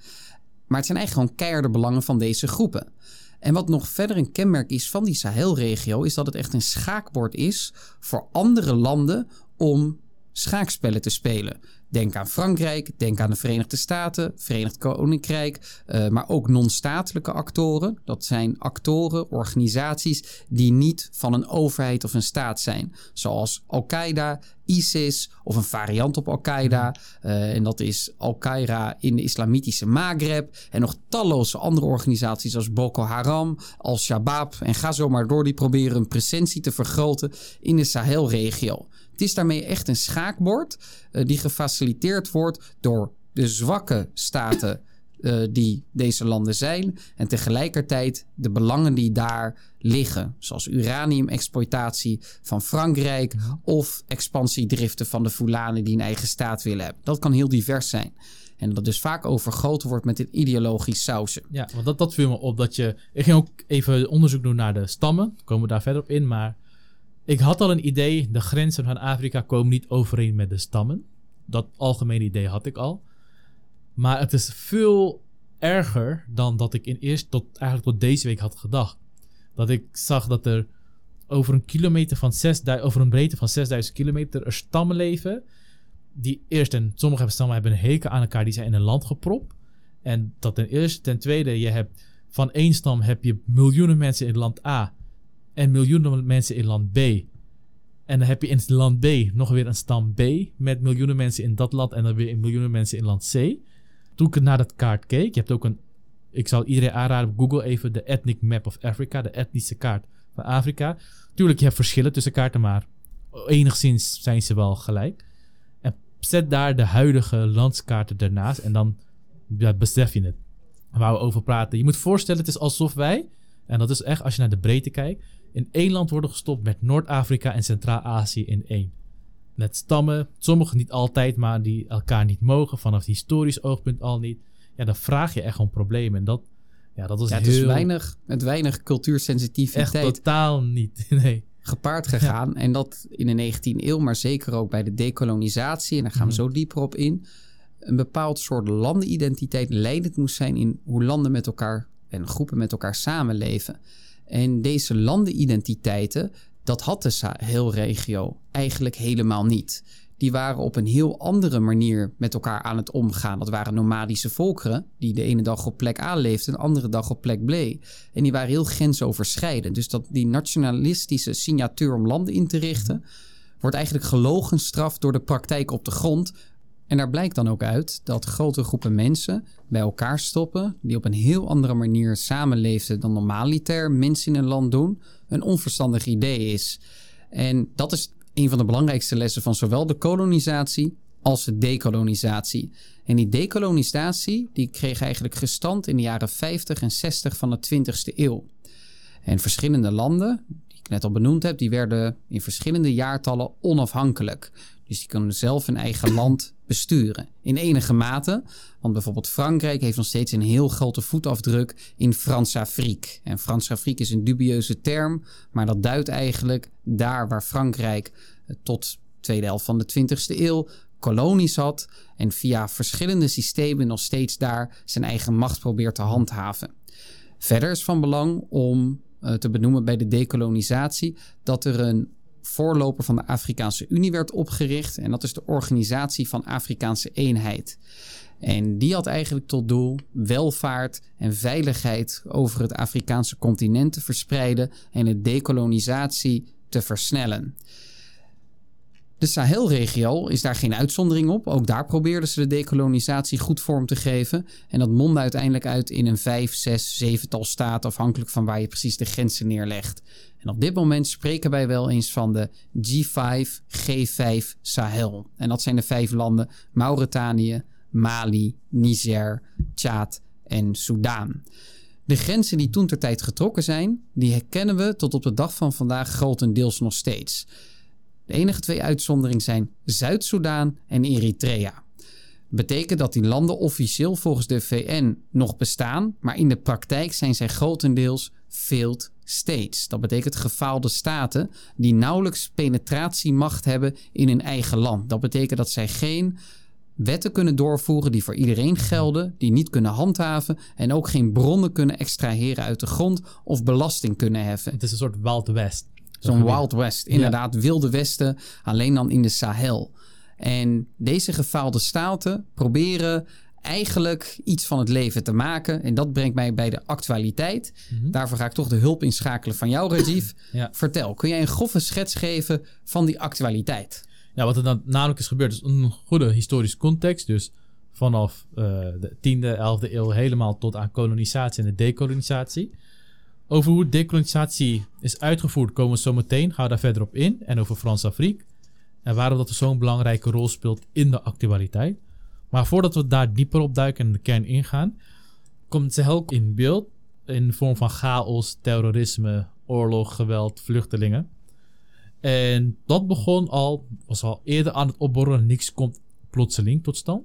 Maar het zijn eigenlijk gewoon keiharde belangen van deze groepen. En wat nog verder een kenmerk is van die Sahelregio, is dat het echt een schaakbord is voor andere landen om schaakspellen te spelen. Denk aan Frankrijk, denk aan de Verenigde Staten, Verenigd Koninkrijk, eh, maar ook non-statelijke actoren. Dat zijn actoren, organisaties die niet van een overheid of een staat zijn. Zoals Al-Qaeda, ISIS of een variant op Al-Qaeda. Eh, en dat is Al-Qaeda in de islamitische Maghreb. En nog talloze andere organisaties zoals Boko Haram, Al-Shabaab. En ga zo maar door, die proberen hun presentie te vergroten in de Sahelregio. Het is daarmee echt een schaakbord eh, die gefaciliteerd wordt door de zwakke staten eh, die deze landen zijn. En tegelijkertijd de belangen die daar liggen. Zoals uraniumexploitatie van Frankrijk of expansiedriften van de Fulani die een eigen staat willen hebben. Dat kan heel divers zijn. En dat dus vaak overgoten wordt met een ideologisch sausje. Ja, want dat, dat viel me op dat je... Ik ging ook even onderzoek doen naar de stammen. Komen we daar verder op in, maar... Ik had al een idee, de grenzen van Afrika komen niet overeen met de stammen. Dat algemene idee had ik al. Maar het is veel erger dan dat ik in eerst tot, eigenlijk tot deze week had gedacht. Dat ik zag dat er over een kilometer van 6000, over een breedte van 6000 kilometer er stammen leven. Die eerst, en sommige stammen hebben een hekel aan elkaar, die zijn in een land gepropt. En dat ten eerste. Ten tweede, je hebt van één stam heb je miljoenen mensen in land A en miljoenen mensen in land B. En dan heb je in land B nog weer een stam B met miljoenen mensen in dat land en dan weer miljoenen mensen in land C. Toen ik naar dat kaart keek, je hebt ook een, ik zal iedereen aanraden Google even de Ethnic Map of Africa, de etnische kaart van Afrika. Tuurlijk, je hebt verschillen tussen kaarten, maar enigszins zijn ze wel gelijk. En zet daar de huidige landskaarten ernaast en dan besef je het. Waar we over praten. Je moet voorstellen, het is alsof wij, en dat is echt als je naar de breedte kijkt, in één land worden gestopt met Noord-Afrika en Centraal-Azië in één. Met stammen, sommigen niet altijd, maar die elkaar niet mogen, vanaf historisch oogpunt al niet. Ja, dan vraag je echt om problemen. En dat, ja, dat is Ja, het heel... is weinig, met weinig echt cultuursensitiviteit totaal niet. Nee. gepaard gegaan. En dat in de 19e eeuw, maar zeker ook bij de dekolonisatie. En daar gaan we Mhm. zo dieper op in. Een bepaald soort landenidentiteit leidend moest zijn in hoe landen met elkaar en groepen met elkaar samenleven. En deze landenidentiteiten, dat had de Sahelregio eigenlijk helemaal niet. Die waren op een heel andere manier met elkaar aan het omgaan. Dat waren nomadische volkeren die de ene dag op plek A leefden en de andere dag op plek B. En die waren heel grensoverschrijdend. Dus dat die nationalistische signatuur om landen in te richten, wordt eigenlijk gelogenstraft door de praktijk op de grond. En daar blijkt dan ook uit dat grote groepen mensen bij elkaar stoppen, die op een heel andere manier samenleefden dan normaliter mensen in een land doen, een onverstandig idee is. En dat is een van de belangrijkste lessen van zowel de kolonisatie als de dekolonisatie. En die dekolonisatie die kreeg eigenlijk gestand in de jaren 50 en 60 van de 20ste eeuw. En verschillende landen, die ik net al benoemd heb, die werden in verschillende jaartallen onafhankelijk. Dus die kunnen zelf hun eigen land besturen. In enige mate. Want bijvoorbeeld Frankrijk heeft nog steeds een heel grote voetafdruk in Frans-Afrique. En Frans-Afrique is een dubieuze term. Maar dat duidt eigenlijk daar waar Frankrijk tot tweede helft van de 20e eeuw kolonies had. En via verschillende systemen nog steeds daar zijn eigen macht probeert te handhaven. Verder is van belang om uh, te benoemen bij de dekolonisatie dat er een voorloper van de Afrikaanse Unie werd opgericht. En dat is de Organisatie van Afrikaanse Eenheid. En die had eigenlijk tot doel welvaart en veiligheid over het Afrikaanse continent te verspreiden en de dekolonisatie te versnellen. De Sahelregio is daar geen uitzondering op. Ook daar probeerden ze de dekolonisatie goed vorm te geven. En dat mondde uiteindelijk uit in een vijf, zes, zevental staten, afhankelijk van waar je precies de grenzen neerlegt. En op dit moment spreken wij wel eens van de G5, G5 Sahel. En dat zijn de vijf landen Mauritanië, Mali, Niger, Tjaad en Soudaan. De grenzen die toen ter tijd getrokken zijn, die herkennen we tot op de dag van vandaag grotendeels nog steeds. De enige twee uitzonderingen zijn Zuid-Soedan en Eritrea. Betekent dat die landen officieel volgens de VN nog bestaan, maar in de praktijk zijn zij grotendeels failed states. Dat betekent gefaalde staten die nauwelijks penetratiemacht hebben in hun eigen land. Dat betekent dat zij geen wetten kunnen doorvoeren die voor iedereen gelden, die niet kunnen handhaven en ook geen bronnen kunnen extraheren uit de grond of belasting kunnen heffen. Het is een soort Wild West. Zo'n Wild West, inderdaad, wilde westen, alleen dan in de Sahel. En deze gefaalde staten proberen eigenlijk iets van het leven te maken. En dat brengt mij bij de actualiteit. Mhm. Daarvoor ga ik toch de hulp inschakelen van jou, Rajiv. Vertel, kun jij een grove schets geven van die actualiteit? Ja, wat er dan namelijk is gebeurd, is een goede historische context. Dus vanaf uh, de 10e, 11e eeuw helemaal tot aan kolonisatie en de dekolonisatie. Over hoe dekolonisatie is uitgevoerd komen we zo meteen. We daar verder op in. En over Frans-Afrique. En waarom dat zo'n belangrijke rol speelt in de actualiteit. Maar voordat we daar dieper op duiken en de kern ingaan, komt Sahel in beeld in de vorm van chaos, terrorisme, oorlog, geweld, vluchtelingen. En dat begon al, was al eerder aan het opborrelen. Niks komt plotseling tot stand.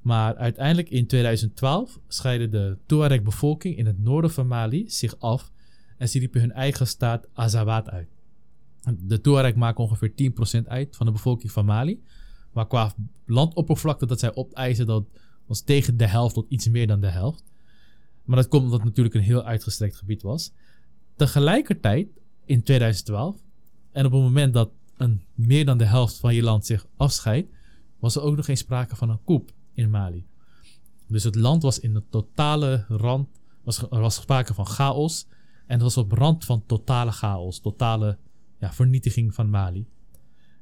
Maar uiteindelijk in 2012 scheidde de Tuareg-bevolking in het noorden van Mali zich af en ze riepen hun eigen staat Azawad uit. De Tuareg maken ongeveer 10% uit van de bevolking van Mali. Maar qua landoppervlakte dat zij opeisen, dat was tegen de helft tot iets meer dan de helft. Maar dat komt omdat het natuurlijk een heel uitgestrekt gebied was. Tegelijkertijd, in 2012, en op het moment dat een, meer dan de helft van je land zich afscheidt, was er ook nog geen sprake van een koep in Mali. Dus het land was in de totale rand, was, er was sprake van chaos. En het was op rand van totale chaos, totale ja, vernietiging van Mali.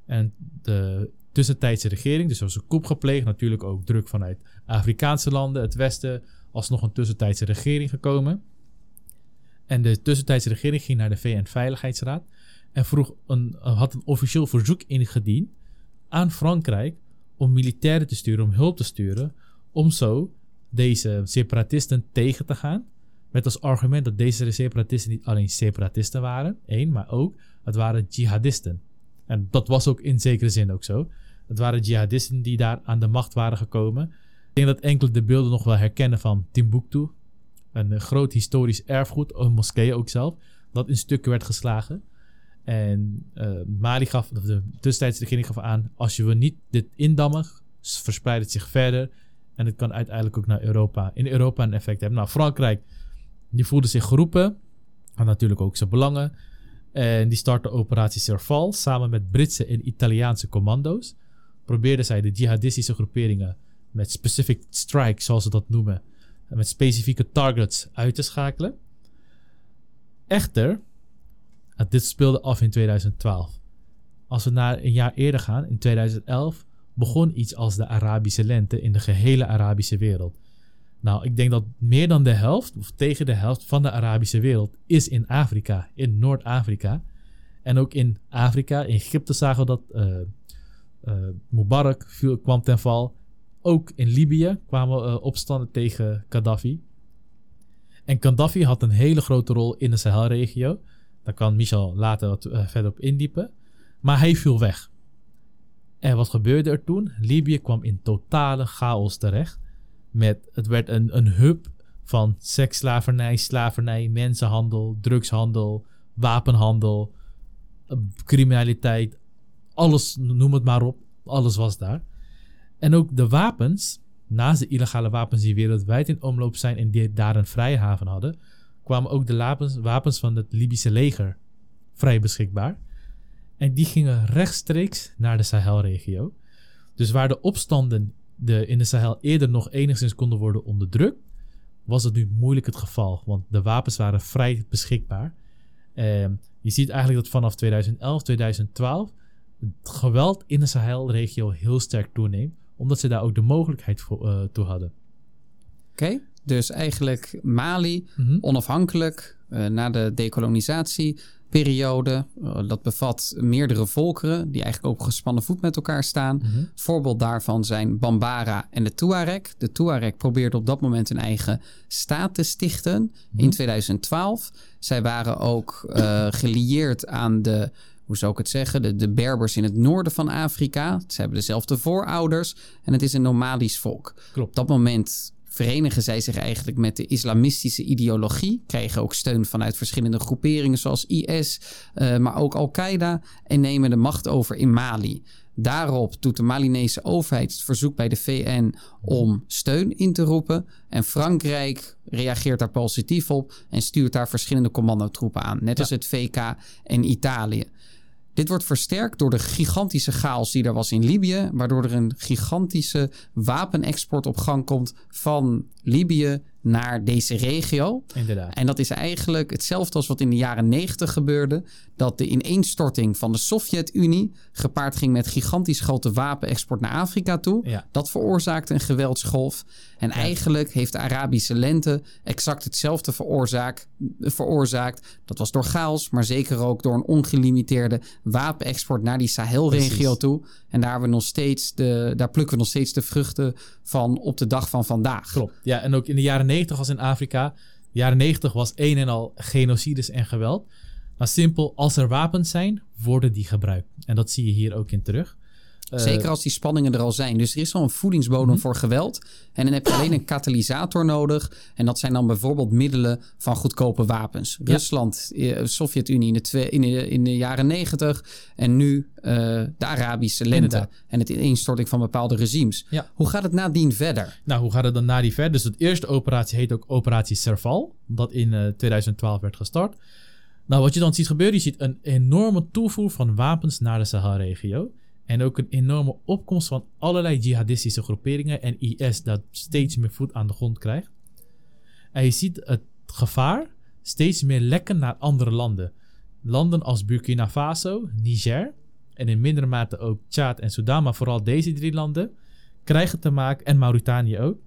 En de tussentijdse regering, dus er was een coup gepleegd, natuurlijk ook druk vanuit Afrikaanse landen, het Westen, alsnog een tussentijdse regering gekomen. En de tussentijdse regering ging naar de VN-veiligheidsraad en vroeg een, had een officieel verzoek ingediend aan Frankrijk om militairen te sturen, om hulp te sturen, om zo deze separatisten tegen te gaan. Met als argument dat deze separatisten niet alleen separatisten waren, één, maar ook het waren jihadisten. En dat was ook in zekere zin ook zo. Het waren jihadisten die daar aan de macht waren gekomen. Ik denk dat enkele de beelden nog wel herkennen van Timbuktu. Een groot historisch erfgoed, een moskee ook zelf, dat in stukken werd geslagen. En uh, Mali gaf, of de tussentijdse regering gaf aan, als je we niet dit indammen, verspreidt het zich verder. En het kan uiteindelijk ook naar Europa, in Europa een effect hebben. Nou, Frankrijk, die voelde zich geroepen. Had natuurlijk ook zijn belangen. En die startte operatie Serval samen met Britse en Italiaanse commando's. Probeerden zij de jihadistische groeperingen met specific strikes, zoals ze dat noemen, met specifieke targets uit te schakelen. Echter, dit speelde af in 2012. Als we naar een jaar eerder gaan, in 2011, begon iets als de Arabische lente in de gehele Arabische wereld. Nou, ik denk dat meer dan de helft, of tegen de helft van de Arabische wereld, is in Afrika, in Noord-Afrika. En ook in Afrika, in Egypte zagen we dat, uh, Eh, Mubarak viel, kwam ten val. Ook in Libië kwamen uh, opstanden tegen Gaddafi. En Gaddafi had een hele grote rol in de Sahelregio. Daar kan Michel later wat verder op indiepen. Maar hij viel weg. En wat gebeurde er toen? Libië kwam in totale chaos terecht. Met, het werd een, een hub van seksslavernij, slavernij, mensenhandel, drugshandel, wapenhandel, criminaliteit. Alles, noem het maar op. Alles was daar. En ook de wapens, naast de illegale wapens die wereldwijd in omloop zijn en die daar een vrije haven hadden, kwamen ook de wapens, wapens van het Libische leger vrij beschikbaar. En die gingen rechtstreeks naar de Sahelregio. Dus waar de opstanden de, in de Sahel eerder nog enigszins konden worden onderdrukt, was het nu moeilijk het geval. Want de wapens waren vrij beschikbaar. Uh, je ziet eigenlijk dat vanaf 2011, 2012 het geweld in de Sahelregio heel sterk toeneemt. Omdat ze daar ook de mogelijkheid voor, uh, toe hadden. Oké, dus eigenlijk Mali, mm-hmm. onafhankelijk, uh, na de dekolonisatie periode. Uh, dat bevat meerdere volkeren die eigenlijk ook gespannen voet met elkaar staan. Mm-hmm. Voorbeeld daarvan zijn Bambara en de Tuareg. De Tuareg probeerde op dat moment een eigen staat te stichten mm-hmm. in 2012. Zij waren ook uh, gelieerd aan de hoe zou ik het zeggen, de, de Berbers in het noorden van Afrika. Ze hebben dezelfde voorouders en het is een nomadisch volk. Klopt. Op dat moment verenigen zij zich eigenlijk met de islamistische ideologie. Krijgen ook steun vanuit verschillende groeperingen zoals IS, uh, maar ook Al-Qaeda. En nemen de macht over in Mali. Daarop doet de Malinese overheid het verzoek bij de VN om steun in te roepen. En Frankrijk reageert daar positief op en stuurt daar verschillende commandotroepen aan. Net ja. als het VK en Italië. Dit wordt versterkt door de gigantische chaos die er was in Libië, waardoor er een gigantische wapenexport op gang komt van Libië naar deze regio. Inderdaad. En dat is eigenlijk hetzelfde als wat in de jaren 90 gebeurde. Dat de ineenstorting van de Sovjet-Unie gepaard ging met gigantisch grote wapenexport naar Afrika toe. Ja. Dat veroorzaakte een geweldsgolf. En ja. eigenlijk heeft de Arabische lente exact hetzelfde veroorzaakt, veroorzaakt. Dat was door chaos, maar zeker ook door een ongelimiteerde wapenexport naar die Sahelregio toe. En daar, we nog steeds de, daar plukken we nog steeds de vruchten van op de dag van vandaag. Klopt. Ja, en ook in de jaren 90 was in Afrika. De jaren 90 was een en al genocides en geweld. Maar simpel, als er wapens zijn, worden die gebruikt. En dat zie je hier ook in terug. Zeker als die spanningen er al zijn. Dus er is al een voedingsbodem mm-hmm. voor geweld. En dan heb je alleen een katalysator nodig. En dat zijn dan bijvoorbeeld middelen van goedkope wapens. Ja. Rusland, Sovjet-Unie in, de in, de, in de jaren negentig. En nu uh, de Arabische lente. Inderdaad. En het ineenstorting van bepaalde regimes. Ja. Hoe gaat het nadien verder? Nou, hoe gaat het dan nadien verder? Dus de eerste operatie heet ook Operatie Serval. Dat in uh, 2012 werd gestart. Nou, wat je dan ziet gebeuren, je ziet een enorme toevoer van wapens naar de Sahel-regio. En ook een enorme opkomst van allerlei jihadistische groeperingen en IS dat steeds meer voet aan de grond krijgt. En je ziet het gevaar steeds meer lekken naar andere landen. Landen als Burkina Faso, Niger en in mindere mate ook Tjaad en Sudan, maar vooral deze drie landen krijgen te maken, en Mauritanië ook,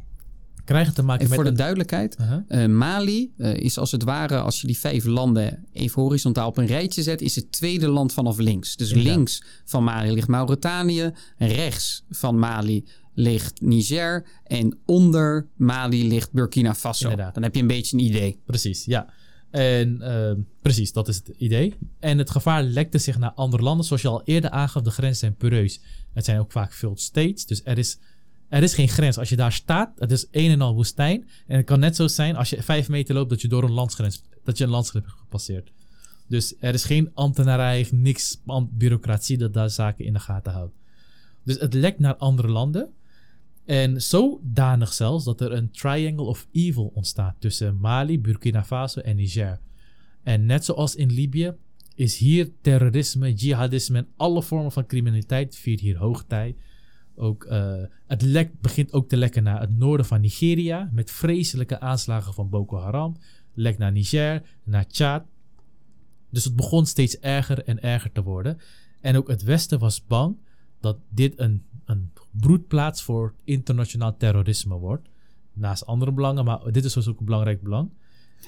krijgen te maken en met... voor de duidelijkheid, uh, Mali uh, is als het ware, als je die vijf landen even horizontaal op een rijtje zet, is het tweede land vanaf links. Dus Inderdaad. links van Mali ligt Mauritanië, rechts van Mali ligt Niger en onder Mali ligt Burkina Faso. Inderdaad. Dan heb je een beetje een idee. Precies, ja. En uh, precies, dat is het idee. En het gevaar lekte zich naar andere landen. Zoals je al eerder aangaf, de grenzen zijn poreus. Het zijn ook vaak veel states. Dus er is, er is geen grens. Als je daar staat, het is een en al woestijn. En het kan net zo zijn als je vijf meter loopt dat je door een landsgrens, dat je een landsgrens hebt gepasseerd. Dus er is geen ambtenarij, niks bureaucratie dat daar zaken in de gaten houdt. Dus het lekt naar andere landen. En zodanig zelfs dat er een triangle of evil ontstaat tussen Mali, Burkina Faso en Niger. En net zoals in Libië is hier terrorisme, jihadisme en alle vormen van criminaliteit viert hier hoogtij. Ook, uh, het lek begint ook te lekken naar het noorden van Nigeria met vreselijke aanslagen van Boko Haram. Lekt naar Niger, naar Tjaad. Dus het begon steeds erger en erger te worden. En ook het Westen was bang dat dit een, een broedplaats voor internationaal terrorisme wordt. Naast andere belangen, maar dit is dus ook een belangrijk belang.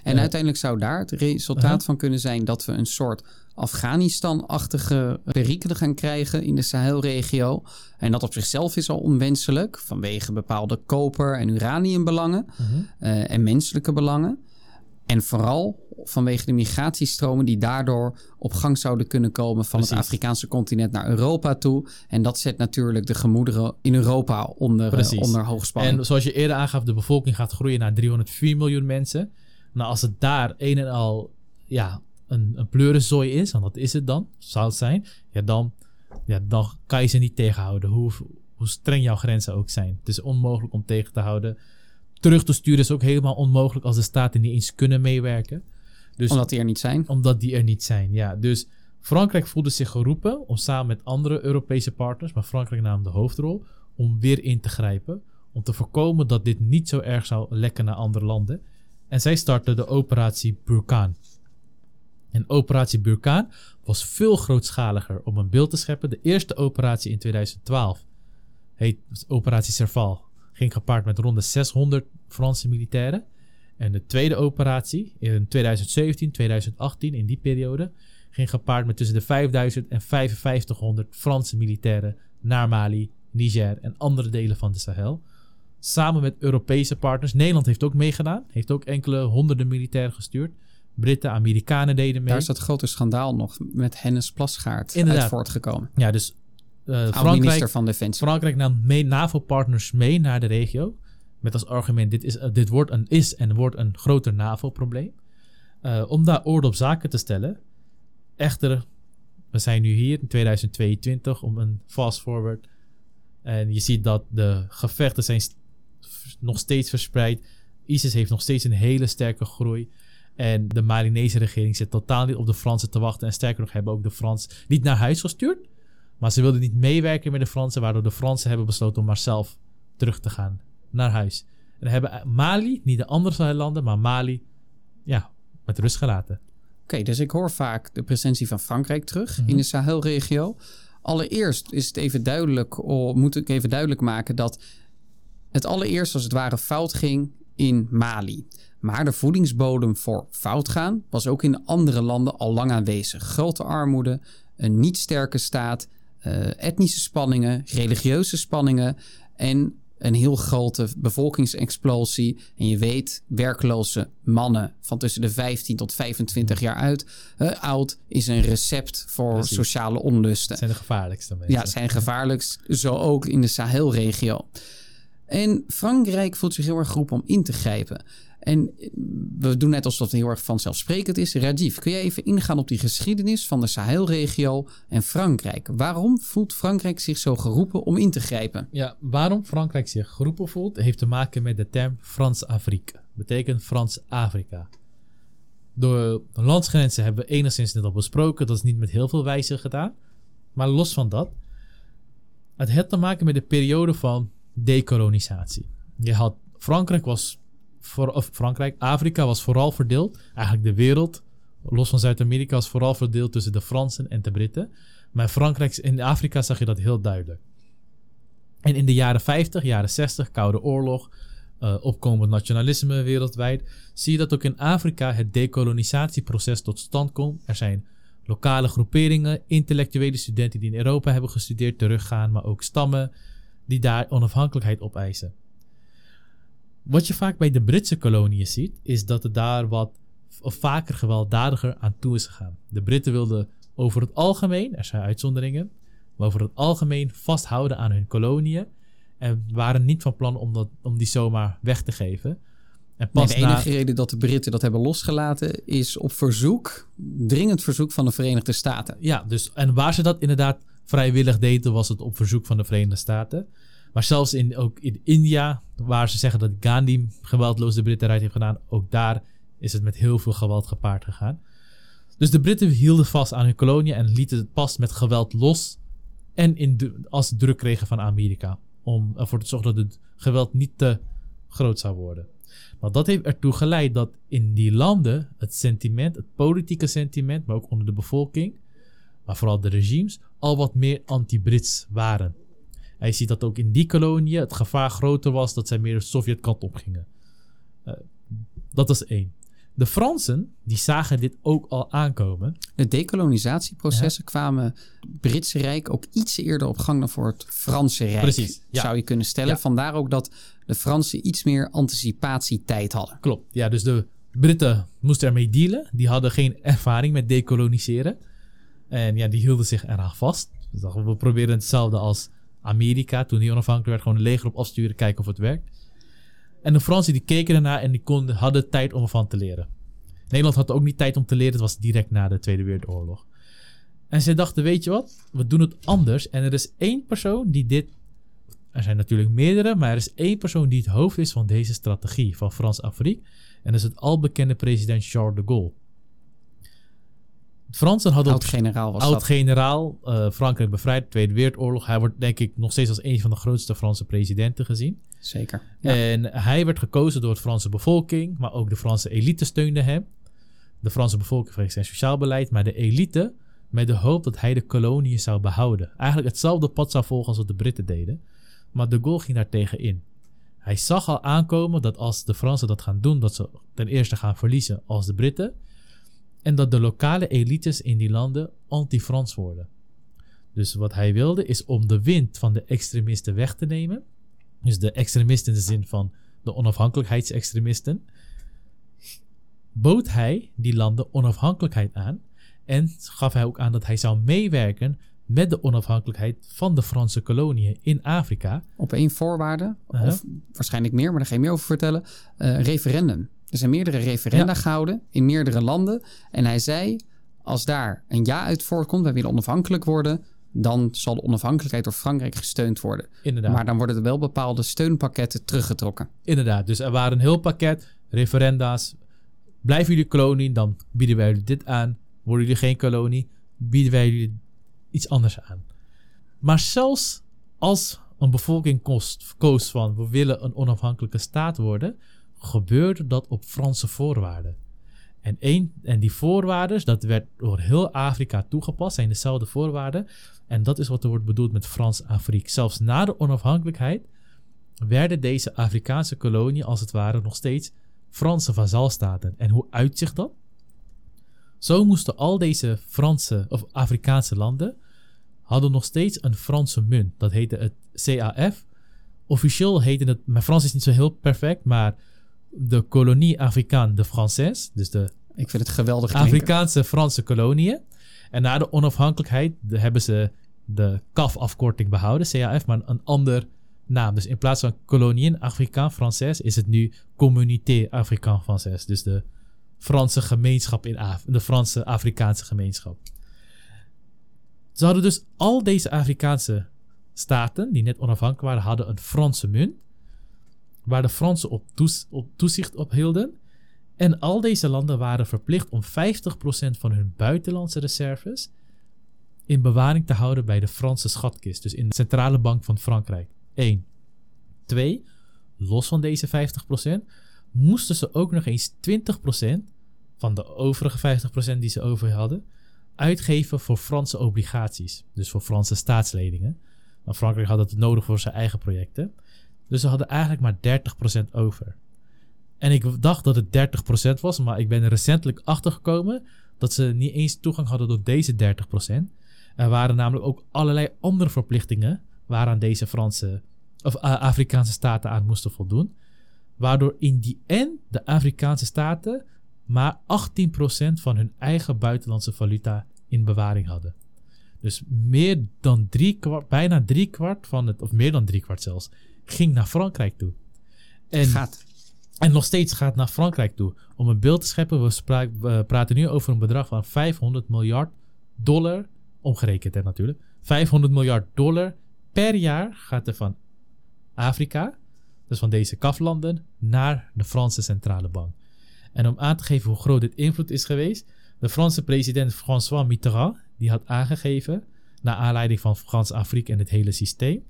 En Ja. uiteindelijk zou daar het resultaat Uh-huh. van kunnen zijn dat we een soort Afghanistan-achtige perikelen gaan krijgen in de Sahelregio. En dat op zichzelf is al onwenselijk vanwege bepaalde koper- en uraniumbelangen Mhm. eh, en menselijke belangen. En vooral vanwege de migratiestromen die daardoor op gang zouden kunnen komen van het. Afrikaanse continent naar Europa toe. En dat zet natuurlijk de gemoederen in Europa onder, eh, onder hoogspanning. En zoals je eerder aangaf, de bevolking gaat groeien naar 304 miljoen mensen. Nou, als het daar een en al ja, een, een pleurenzooi is, en dat is het dan, zou het zijn, ja, dan, ja, dan kan je ze niet tegenhouden, hoe, hoe streng jouw grenzen ook zijn. Het is onmogelijk om tegen te houden. Terug te sturen is ook helemaal onmogelijk als de staten niet eens kunnen meewerken. Dus Omdat die er niet zijn. omdat die er niet zijn, ja. Dus Frankrijk voelde zich geroepen om samen met andere Europese partners, maar Frankrijk nam de hoofdrol, om weer in te grijpen. Om te voorkomen dat dit niet zo erg zou lekken naar andere landen. En zij startte de operatie Burkaan. En operatie Burkaan was veel grootschaliger om een beeld te scheppen. De eerste operatie in 2012 heet operatie Serval. Ging gepaard met rond de 600 Franse militairen. En de tweede operatie in 2017, 2018, in die periode, ging gepaard met tussen de 5000 en 5500 Franse militairen naar Mali, Niger en andere delen van de Sahel. Samen met Europese partners. Nederland heeft ook meegedaan. Heeft ook enkele honderden militairen gestuurd. Britten, Amerikanen deden mee. Daar is dat grote schandaal nog met Hennis Plasgaard Inderdaad. uit voortgekomen. Ja, dus Oud-minister Frankrijk, van Defensie. Frankrijk nam NAVO-partners mee naar de regio. Met als argument: dit, is, eh, dit wordt een, is en wordt een groter NAVO-probleem. Eh, om daar orde op zaken te stellen. Echter, we zijn nu hier in 2022 om een fast forward. En je ziet dat de gevechten zijn nog steeds verspreid. ISIS heeft nog steeds een hele sterke groei. En de Malinese regering zit totaal niet op de Fransen te wachten. En sterker nog, hebben ook de Fransen niet naar huis gestuurd. Maar ze wilden niet meewerken met de Fransen, waardoor de Fransen hebben besloten om maar zelf terug te gaan naar huis. En hebben Mali, niet de andere landen, maar Mali, ja, met rust gelaten. Oké, dus ik hoor vaak de presentie van Frankrijk terug Mhm. in de Sahelregio. Allereerst is het even duidelijk, oh, moet ik even duidelijk maken dat het allereerst als het ware fout ging in Mali. Maar de voedingsbodem voor fout gaan was ook in andere landen al lang aanwezig. Grote armoede, een niet sterke staat, eh, etnische spanningen, religieuze spanningen en een heel grote bevolkingsexplosie. En je weet, werkloze mannen van tussen de 15 tot 25 jaar uit, eh, oud is een recept voor Precies. sociale onlusten. Dat zijn de gevaarlijkste mensen. Ja, zijn gevaarlijkst, zo ook in de Sahelregio. En Frankrijk voelt zich heel erg geroepen om in te grijpen. En we doen net alsof het heel erg vanzelfsprekend is. Rajiv, kun jij even ingaan op die geschiedenis van de Sahelregio en Frankrijk? Waarom voelt Frankrijk zich zo geroepen om in te grijpen? Ja, waarom Frankrijk zich geroepen voelt, heeft te maken met de term Frans-Afrique. Betekent Frans-Afrika. Door de landsgrenzen hebben we enigszins net al besproken. Dat is niet met heel veel wijze gedaan. Maar los van dat, het heeft te maken met de periode van dekolonisatie. Je had, Frankrijk was, voor, of Frankrijk, Afrika was vooral verdeeld. Eigenlijk de wereld, los van Zuid-Amerika, was vooral verdeeld tussen de Fransen en de Britten. Maar Frankrijk, in Afrika zag je dat heel duidelijk. En in de jaren 50, jaren 60, Koude Oorlog, eh, opkomend nationalisme wereldwijd, zie je dat ook in Afrika het decolonisatieproces tot stand komt. Er zijn lokale groeperingen, intellectuele studenten die in Europa hebben gestudeerd, teruggaan, maar ook stammen die daar onafhankelijkheid opeisen. Wat je vaak bij de Britse koloniën ziet, is dat er daar wat of vaker gewelddadiger aan toe is gegaan. De Britten wilden over het algemeen, er zijn uitzonderingen, maar over het algemeen vasthouden aan hun koloniën en waren niet van plan om, dat, om die zomaar weg te geven. En Nee, pas de na, enige reden dat de Britten dat hebben losgelaten is op verzoek, dringend verzoek van de Verenigde Staten. Ja, dus, en waar ze dat inderdaad vrijwillig deden, was het op verzoek van de Verenigde Staten. Maar zelfs in, ook in India, waar ze zeggen dat Gandhi geweldloos de Britten eruit heeft gedaan, ook daar is het met heel veel geweld gepaard gegaan. Dus de Britten hielden vast aan hun kolonie en lieten het pas met geweld los. En in als druk kregen van Amerika. Om ervoor te zorgen dat het geweld niet te groot zou worden. Maar dat heeft ertoe geleid dat in die landen het sentiment, het politieke sentiment, maar ook onder de bevolking, maar vooral de regimes, al wat meer anti-Brits waren. En je ziet dat ook in die koloniën het gevaar groter was dat zij meer de Sovjetkant op gingen. Eh, dat is één. De Fransen, die zagen dit ook al aankomen. De decolonisatieprocessen kwamen het Britse Rijk ook iets eerder op gang dan voor het Franse Rijk. Precies, ja. Zou je kunnen stellen. Ja. Vandaar ook dat de Fransen iets meer anticipatietijd hadden. Klopt. Ja, dus de Britten moesten ermee dealen. Die hadden geen ervaring met decoloniseren. En ja, die hielden zich eraan vast. Dus dachten, we proberen hetzelfde als Amerika. Toen die onafhankelijk werd, gewoon een leger op afsturen, kijken of het werkt. En de Fransen die keken ernaar en die konden, hadden tijd om ervan te leren. Nederland had ook niet tijd om te leren. Het was direct na de Tweede Wereldoorlog. En ze dachten, weet je wat? We doen het anders. En er is één persoon die dit... Er zijn natuurlijk meerdere, maar er is één persoon die het hoofd is van deze strategie van Frans-Afrique. En dat is het albekende president Charles de Gaulle. Fransen hadden Oud-generaal was oud-generaal eh, Frankrijk bevrijd, Tweede Wereldoorlog. Hij wordt denk ik nog steeds als een van de grootste Franse presidenten gezien. Zeker. Ja. En hij werd gekozen door de Franse bevolking, maar ook de Franse elite steunde hem. De Franse bevolking vanwege zijn sociaal beleid, maar de elite met de hoop dat hij de koloniën zou behouden. Eigenlijk hetzelfde pad zou volgen als wat de Britten deden. Maar de Gaulle ging daar tegen in. Hij zag al aankomen dat als de Fransen dat gaan doen, dat ze ten eerste gaan verliezen als de Britten. En dat de lokale elites in die landen anti-Frans worden. Dus wat hij wilde is om de wind van de extremisten weg te nemen. Dus de extremisten in de zin van de onafhankelijkheidsextremisten. Bood hij die landen onafhankelijkheid aan. En gaf hij ook aan dat hij zou meewerken met de onafhankelijkheid van de Franse koloniën in Afrika. Op één voorwaarde, Uh-huh. of waarschijnlijk meer, maar daar ga je meer over vertellen. eh, referendum. Er zijn meerdere referenda Ja. gehouden in meerdere landen. En hij zei, als daar een ja uit voortkomt, wij willen onafhankelijk worden, dan zal de onafhankelijkheid door Frankrijk gesteund worden. Inderdaad. Maar dan worden er wel bepaalde steunpakketten teruggetrokken. Inderdaad, dus er waren een heel pakket referenda's. Blijven jullie kolonie, dan bieden wij jullie dit aan. Worden jullie geen kolonie, bieden wij jullie iets anders aan. Maar zelfs als een bevolking koos van we willen een onafhankelijke staat worden, gebeurde dat op Franse voorwaarden. En, een, en die voorwaarden, dat werd door heel Afrika toegepast, zijn dezelfde voorwaarden. En dat is wat er wordt bedoeld met Frans-Afrique. Zelfs na de onafhankelijkheid werden deze Afrikaanse koloniën als het ware nog steeds Franse vazalstaten. En hoe uitzicht dat? Zo moesten al deze Franse of Afrikaanse landen hadden nog steeds een Franse munt. Dat heette het CAF. Officieel heette het, mijn Frans is niet zo heel perfect, maar de Colonie Africaine de Française, dus de Ik vind het geweldig klinken. Afrikaanse Franse koloniën. En na de onafhankelijkheid de- hebben ze de CAF-afkorting behouden, CAF, maar een ander naam. Dus in plaats van Colonien Africain Française is het nu Communauté Africaine Française. Dus de Franse gemeenschap in Af de Franse Afrikaanse gemeenschap. Ze hadden dus al deze Afrikaanse staten, die net onafhankelijk waren, hadden een Franse munt. Waar de Fransen op, toezicht op hielden. En al deze landen waren verplicht om 50% van hun buitenlandse reserves in bewaring te houden bij de Franse schatkist. Dus in de centrale bank van Frankrijk. 1. 2. Los van deze 50% moesten ze ook nog eens 20% van de overige 50% die ze over hadden uitgeven voor Franse obligaties. Dus voor Franse staatsleningen. Want Frankrijk had het nodig voor zijn eigen projecten. Dus ze hadden eigenlijk maar 30% over. En ik dacht dat het 30% was, maar ik ben recentelijk achtergekomen dat ze niet eens toegang hadden tot deze 30%. Er waren namelijk ook allerlei andere verplichtingen waaraan deze Franse of uh, Afrikaanse staten aan moesten voldoen. Waardoor in die end de Afrikaanse staten maar 18% van hun eigen buitenlandse valuta in bewaring hadden. Dus meer dan drie kwart, bijna drie kwart van het, of meer dan drie kwart zelfs, ging naar Frankrijk toe. En, Gaat. en nog steeds gaat naar Frankrijk toe. Om een beeld te scheppen, we, praten nu over een bedrag van 500 miljard dollar, omgerekend hè, natuurlijk. 500 miljard dollar per jaar gaat er van Afrika, dus van deze kaflanden, naar de Franse centrale bank. En om aan te geven hoe groot dit invloed is geweest, de Franse president François Mitterrand, die had aangegeven, naar aanleiding van Frans-Afrika en het hele systeem,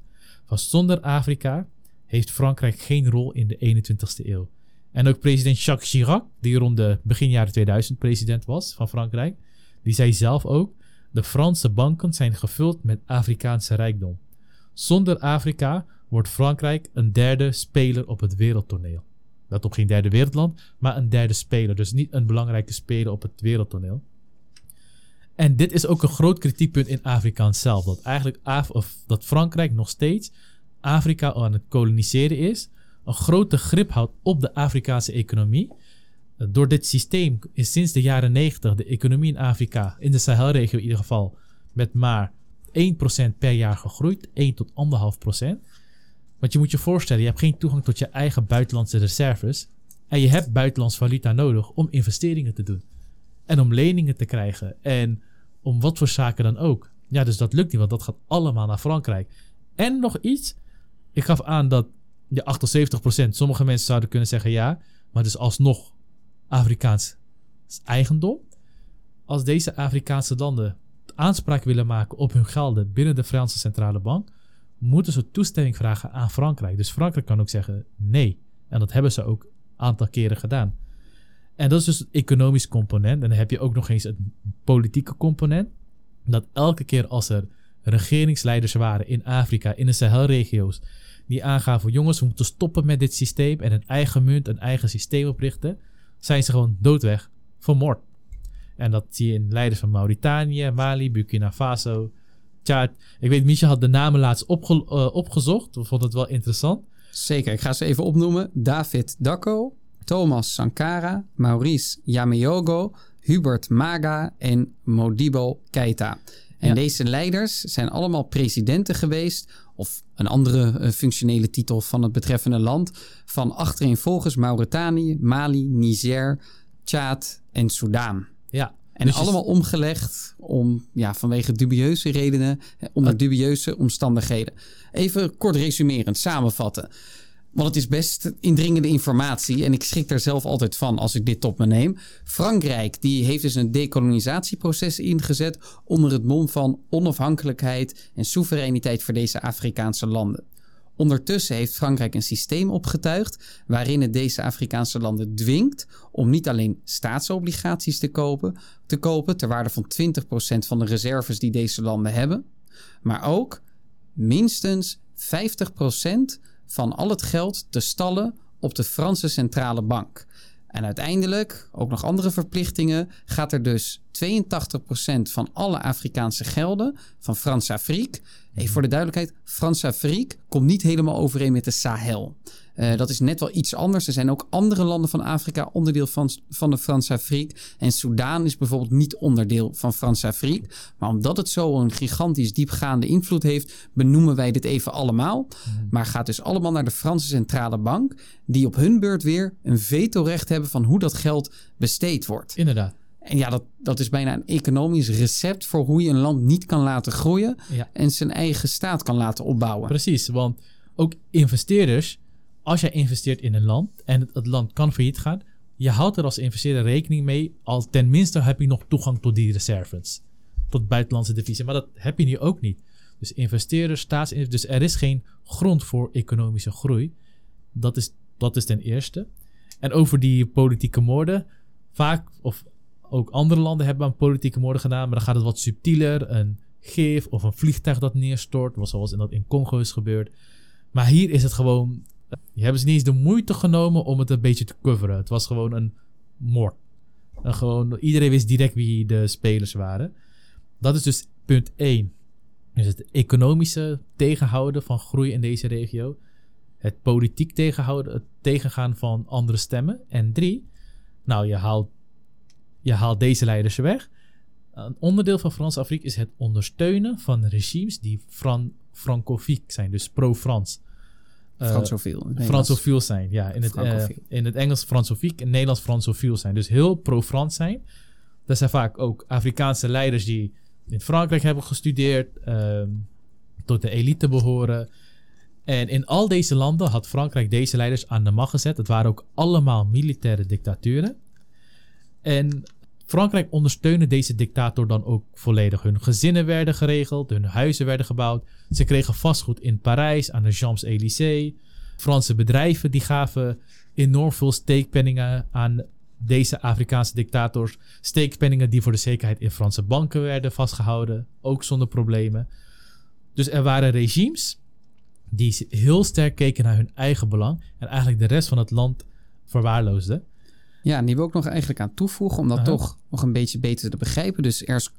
van zonder Afrika heeft Frankrijk geen rol in de 21ste eeuw. En ook president Jacques Chirac, die rond de begin jaren 2000 president was van Frankrijk, die zei zelf ook: de Franse banken zijn gevuld met Afrikaanse rijkdom. Zonder Afrika wordt Frankrijk een derde speler op het wereldtoneel. dat op geen derde wereldland, maar een derde speler. Dus niet een belangrijke speler op het wereldtoneel. En dit is ook een groot kritiekpunt in Afrika zelf. Dat eigenlijk Af of dat Frankrijk nog steeds Afrika aan het koloniseren is. Een grote grip houdt op de Afrikaanse economie. Door dit systeem is sinds de jaren 90 de economie in Afrika, in de Sahelregio in ieder geval, met maar 1% per jaar gegroeid. 1 tot 1,5%. Want je moet je voorstellen, je hebt geen toegang tot je eigen buitenlandse reserves. En je hebt buitenlands valuta nodig om investeringen te doen. En om leningen te krijgen. En om wat voor zaken dan ook. Ja, dus dat lukt niet, want dat gaat allemaal naar Frankrijk. En nog iets. Ik gaf aan dat je 78%, sommige mensen zouden kunnen zeggen ja. Maar dus alsnog Afrikaans eigendom. Als deze Afrikaanse landen aanspraak willen maken op hun gelden binnen de Franse Centrale Bank, moeten ze toestemming vragen aan Frankrijk. Dus Frankrijk kan ook zeggen nee. En dat hebben ze ook een aantal keren gedaan. En dat is dus het economisch component. En dan heb je ook nog eens het politieke component. Dat elke keer als er regeringsleiders waren in Afrika, in de Sahelregio's, die aangaven: jongens, we moeten stoppen met dit systeem en een eigen munt, een eigen systeem oprichten, zijn ze gewoon doodweg vermoord. En dat zie je in leiders van Mauritanië, Mali, Burkina Faso. Ik weet, Michel had de namen laatst uh, opgezocht. We vonden het wel interessant. Zeker, ik ga ze even opnoemen. David Dacko, Thomas Sankara, Maurice Yameyogo, Hubert Maga en Modibo Keita. En ja. deze leiders zijn allemaal presidenten geweest, of een andere uh, functionele titel van het betreffende land, van achtereenvolgens Mauritanië, Mali, Niger, Tjaad en Soudaan. Ja. En dus allemaal omgelegd om, ja, vanwege dubieuze redenen, onder dubieuze omstandigheden. Even kort resumerend, samenvatten. Want het is best indringende informatie en ik schrik daar zelf altijd van als ik dit tot me neem. Frankrijk die heeft dus een decolonisatieproces ingezet onder het mom van onafhankelijkheid en soevereiniteit voor deze Afrikaanse landen. Ondertussen heeft Frankrijk een systeem opgetuigd waarin het deze Afrikaanse landen dwingt om niet alleen staatsobligaties te kopen, te kopen ter waarde van 20% van de reserves die deze landen hebben, maar ook minstens 50% van al het geld te stallen op de Franse centrale bank. En uiteindelijk, ook nog andere verplichtingen, gaat er dus 82% van alle Afrikaanse gelden van Frans-Afrique. Even voor de duidelijkheid, Frans-Afrique komt niet helemaal overeen met de Sahel. Uh, dat is net wel iets anders. Er zijn ook andere landen van Afrika onderdeel van, van de Frans-Afrique. En Soudaan is bijvoorbeeld niet onderdeel van Frans-Afrique. Maar omdat het zo een gigantisch diepgaande invloed heeft, benoemen wij dit even allemaal. Mhm. Maar gaat dus allemaal naar de Franse Centrale Bank, die op hun beurt weer een vetorecht hebben van hoe dat geld besteed wordt. Inderdaad. En ja, dat, dat is bijna een economisch recept voor hoe je een land niet kan laten groeien en zijn eigen staat kan laten opbouwen. Precies, want ook investeerders als jij investeert in een land en het, land kan failliet gaan, je houdt er als investeerder rekening mee, al tenminste heb je nog toegang tot die reserves, tot buitenlandse divisie. Maar dat heb je nu ook niet. Dus investeerders, staatsinvesteerders, dus er is geen grond voor economische groei. Dat is, dat is ten eerste. En over die politieke moorden, vaak, of ook andere landen hebben aan politieke moorden gedaan, maar dan gaat het wat subtieler. Een gif of een vliegtuig dat neerstort, zoals in dat in Congo is gebeurd. Maar hier is het gewoon die hebben ze niet eens de moeite genomen om het een beetje te coveren. Het was gewoon een moord. Gewoon, iedereen wist direct wie de spelers waren. Dat is dus punt 1. Dus het economische tegenhouden van groei in deze regio. Het politiek tegenhouden, het tegengaan van andere stemmen. En drie, nou, je haalt, je haalt deze leiders weg. Een onderdeel van Frans-Afrika is het ondersteunen van regimes die Fran francofiek zijn, dus pro-Frans. Uh, Fransofiel. Fransofiel zijn, ja. In het, uh, in het Engels Fransofiek, in het Nederlands Fransofiel zijn. Dus heel pro-Frans zijn. Dat zijn vaak ook Afrikaanse leiders die in Frankrijk hebben gestudeerd, uh, tot de elite behoren. En in al deze landen had Frankrijk deze leiders aan de macht gezet. Het waren ook allemaal militaire dictaturen. En Frankrijk ondersteunde deze dictator dan ook volledig. Hun gezinnen werden geregeld, hun huizen werden gebouwd. Ze kregen vastgoed in Parijs aan de Champs-Élysées. Franse bedrijven die gaven enorm veel steekpenningen aan deze Afrikaanse dictators. Steekpenningen die voor de zekerheid in Franse banken werden vastgehouden, ook zonder problemen. Dus er waren regimes die heel sterk keken naar hun eigen belang en eigenlijk de rest van het land verwaarloosde. Ja, en die wil ik nog eigenlijk aan toevoegen om dat toch nog een beetje beter te begrijpen. Dus er is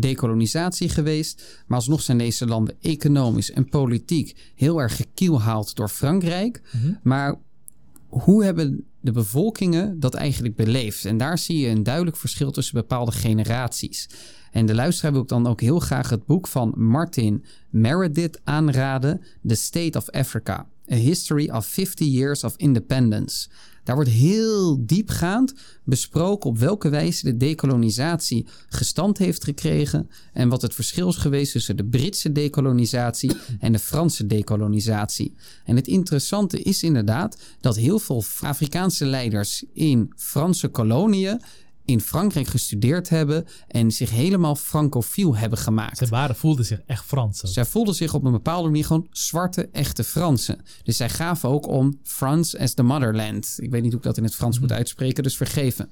dekolonisatie geweest, maar alsnog zijn deze landen economisch en politiek heel erg gekielhaald door Frankrijk. Mhm. Maar hoe hebben de bevolkingen dat eigenlijk beleefd? En daar zie je een duidelijk verschil tussen bepaalde generaties. En de luisteraar wil ik dan ook heel graag het boek van Martin Meredith aanraden, The State of Africa: A History of 50 Years of Independence. Daar wordt heel diepgaand besproken op welke wijze de dekolonisatie gestand heeft gekregen en wat het verschil is geweest tussen de Britse dekolonisatie en de Franse dekolonisatie. En het interessante is inderdaad dat heel veel Afrikaanse leiders in Franse koloniën in Frankrijk gestudeerd hebben en zich helemaal francofiel hebben gemaakt. Ze waren, voelden zich echt Frans. ook. Zij voelden zich op een bepaalde manier gewoon zwarte, echte Fransen. Dus zij gaven ook om France as the motherland. Ik weet niet hoe ik dat in het Frans moet uitspreken, dus vergeven.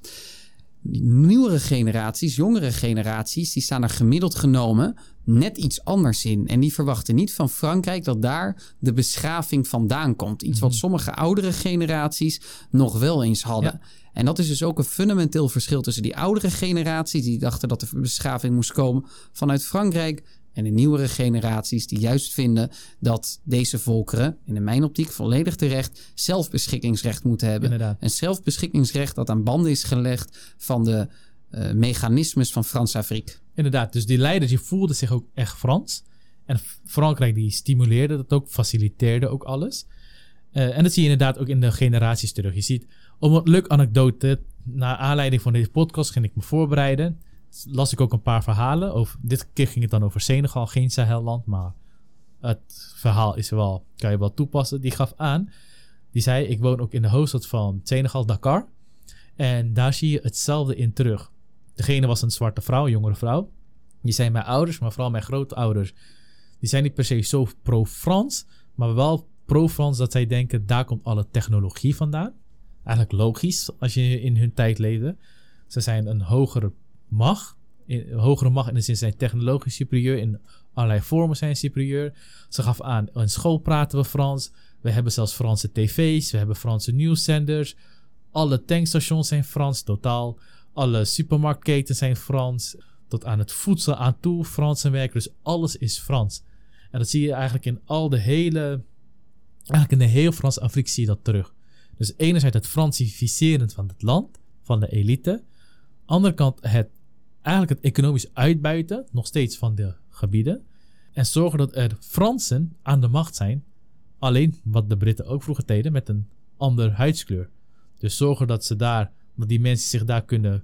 Nieuwere generaties, jongere generaties, die staan er gemiddeld genomen net iets anders in. En die verwachten niet van Frankrijk dat daar de beschaving vandaan komt. Iets wat sommige oudere generaties nog wel eens hadden. En dat is dus ook een fundamenteel verschil tussen die oudere generaties, die dachten dat de beschaving moest komen vanuit Frankrijk, en de nieuwere generaties die juist vinden dat deze volkeren, in mijn optiek volledig terecht, zelfbeschikkingsrecht moeten hebben. Inderdaad. Een zelfbeschikkingsrecht dat aan banden is gelegd van de eh, mechanismes van Frans-Afrique. Inderdaad, dus die leiders die voelden zich ook echt Frans. En Frankrijk die stimuleerde dat ook, faciliteerde ook alles. Eh, en dat zie je inderdaad ook in de generaties terug. Je ziet, om een leuk anekdote, naar aanleiding van deze podcast ging ik me voorbereiden. Las ik ook een paar verhalen. Over, dit keer ging het dan over Senegal, geen Sahelland, maar het verhaal is wel, kan je wel toepassen. Die gaf aan, die zei, ik woon ook in de hoofdstad van Senegal, Dakar. En daar zie je hetzelfde in terug. Degene was een zwarte vrouw, een jongere vrouw. Die zijn mijn ouders, maar vooral mijn grootouders. Die zijn niet per se zo pro-Frans, maar wel pro-Frans dat zij denken, daar komt alle technologie vandaan. Eigenlijk logisch als je in hun tijd leefde. Ze zijn een hogere een hogere macht in de zin zijn technologisch superieur. In allerlei vormen zijn superieur. Ze gaf aan, in school praten we Frans. We hebben zelfs Franse tv's. We hebben Franse nieuwszenders. Alle tankstations zijn Frans totaal. Alle supermarktketens zijn Frans. Tot aan het voedsel aan toe Franse werken. Dus alles is Frans. En dat zie je eigenlijk in al de hele... Eigenlijk in de hele Franse Afrika zie je dat terug. Dus enerzijds het Francificeren van het land, van de elite. Andere kant het eigenlijk het economisch uitbuiten, nog steeds van de gebieden. En zorgen dat er Fransen aan de macht zijn. Alleen wat de Britten ook vroeger deden met een andere huidskleur. Dus zorgen dat ze daar, dat die mensen zich daar kunnen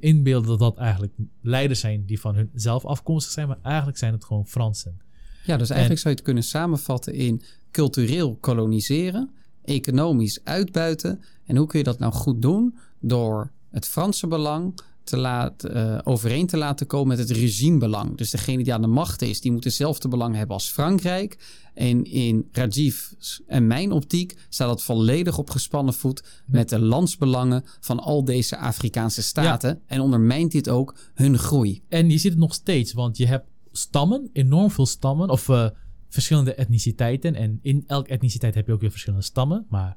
inbeelden dat dat eigenlijk leiders zijn die van hun zelf afkomstig zijn. Maar eigenlijk zijn het gewoon Fransen. Ja, dus eigenlijk zou je het kunnen samenvatten in cultureel koloniseren, economisch uitbuiten. En hoe kun je dat nou goed doen? Door het Franse belang te laten, eh, overeen te laten komen met het regimebelang. Dus degene die aan de macht is, die moet hetzelfde belang hebben als Frankrijk. En in Rajiv's en mijn optiek staat dat volledig op gespannen voet met de landsbelangen van al deze Afrikaanse staten. En ondermijnt dit ook hun groei. En je ziet het nog steeds, want je hebt stammen, enorm veel stammen, of eh, verschillende etniciteiten. En in elke etniciteit heb je ook weer verschillende stammen, maar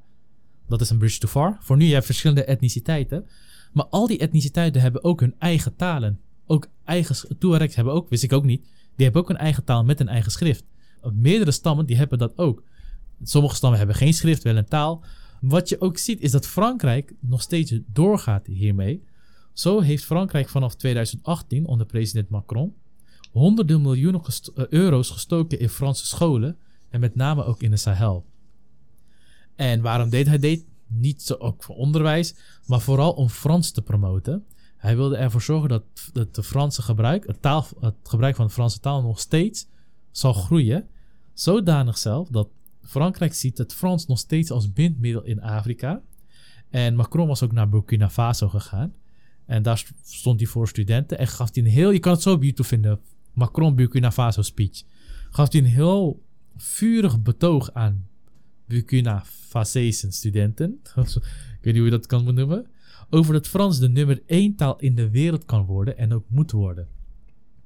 dat is een bridge too far. Voor nu, je hebt verschillende etniciteiten. Maar al die etniciteiten hebben ook hun eigen talen. Ook eigen Tuaregs hebben ook, wist ik ook niet, die hebben ook een eigen taal met een eigen schrift. Meerdere stammen die hebben dat ook. Sommige stammen hebben geen schrift, wel een taal. Wat je ook ziet is dat Frankrijk nog steeds doorgaat hiermee. Zo heeft Frankrijk vanaf 2018 onder president Macron honderden miljoenen eh, euro's gestoken in Franse scholen en met name ook in de Sahel. En waarom deed hij dit? Niet zo ook voor onderwijs, maar vooral om Frans te promoten. Hij wilde ervoor zorgen dat het de Franse gebruik, het, taal, het gebruik van de Franse taal nog steeds zal groeien. Zodanig zelf dat Frankrijk ziet het Frans nog steeds als bindmiddel in Afrika. En Macron was ook naar Burkina Faso gegaan. En daar st- stond hij voor studenten en gaf hij een heel, je kan het zo op YouTube vinden, Macron Burkina Faso speech. Gaf hij een heel vurig betoog aan Burkina Fasezen studenten. Ik weet niet hoe je dat kan benoemen. Over dat Frans de nummer één taal in de wereld kan worden en ook moet worden.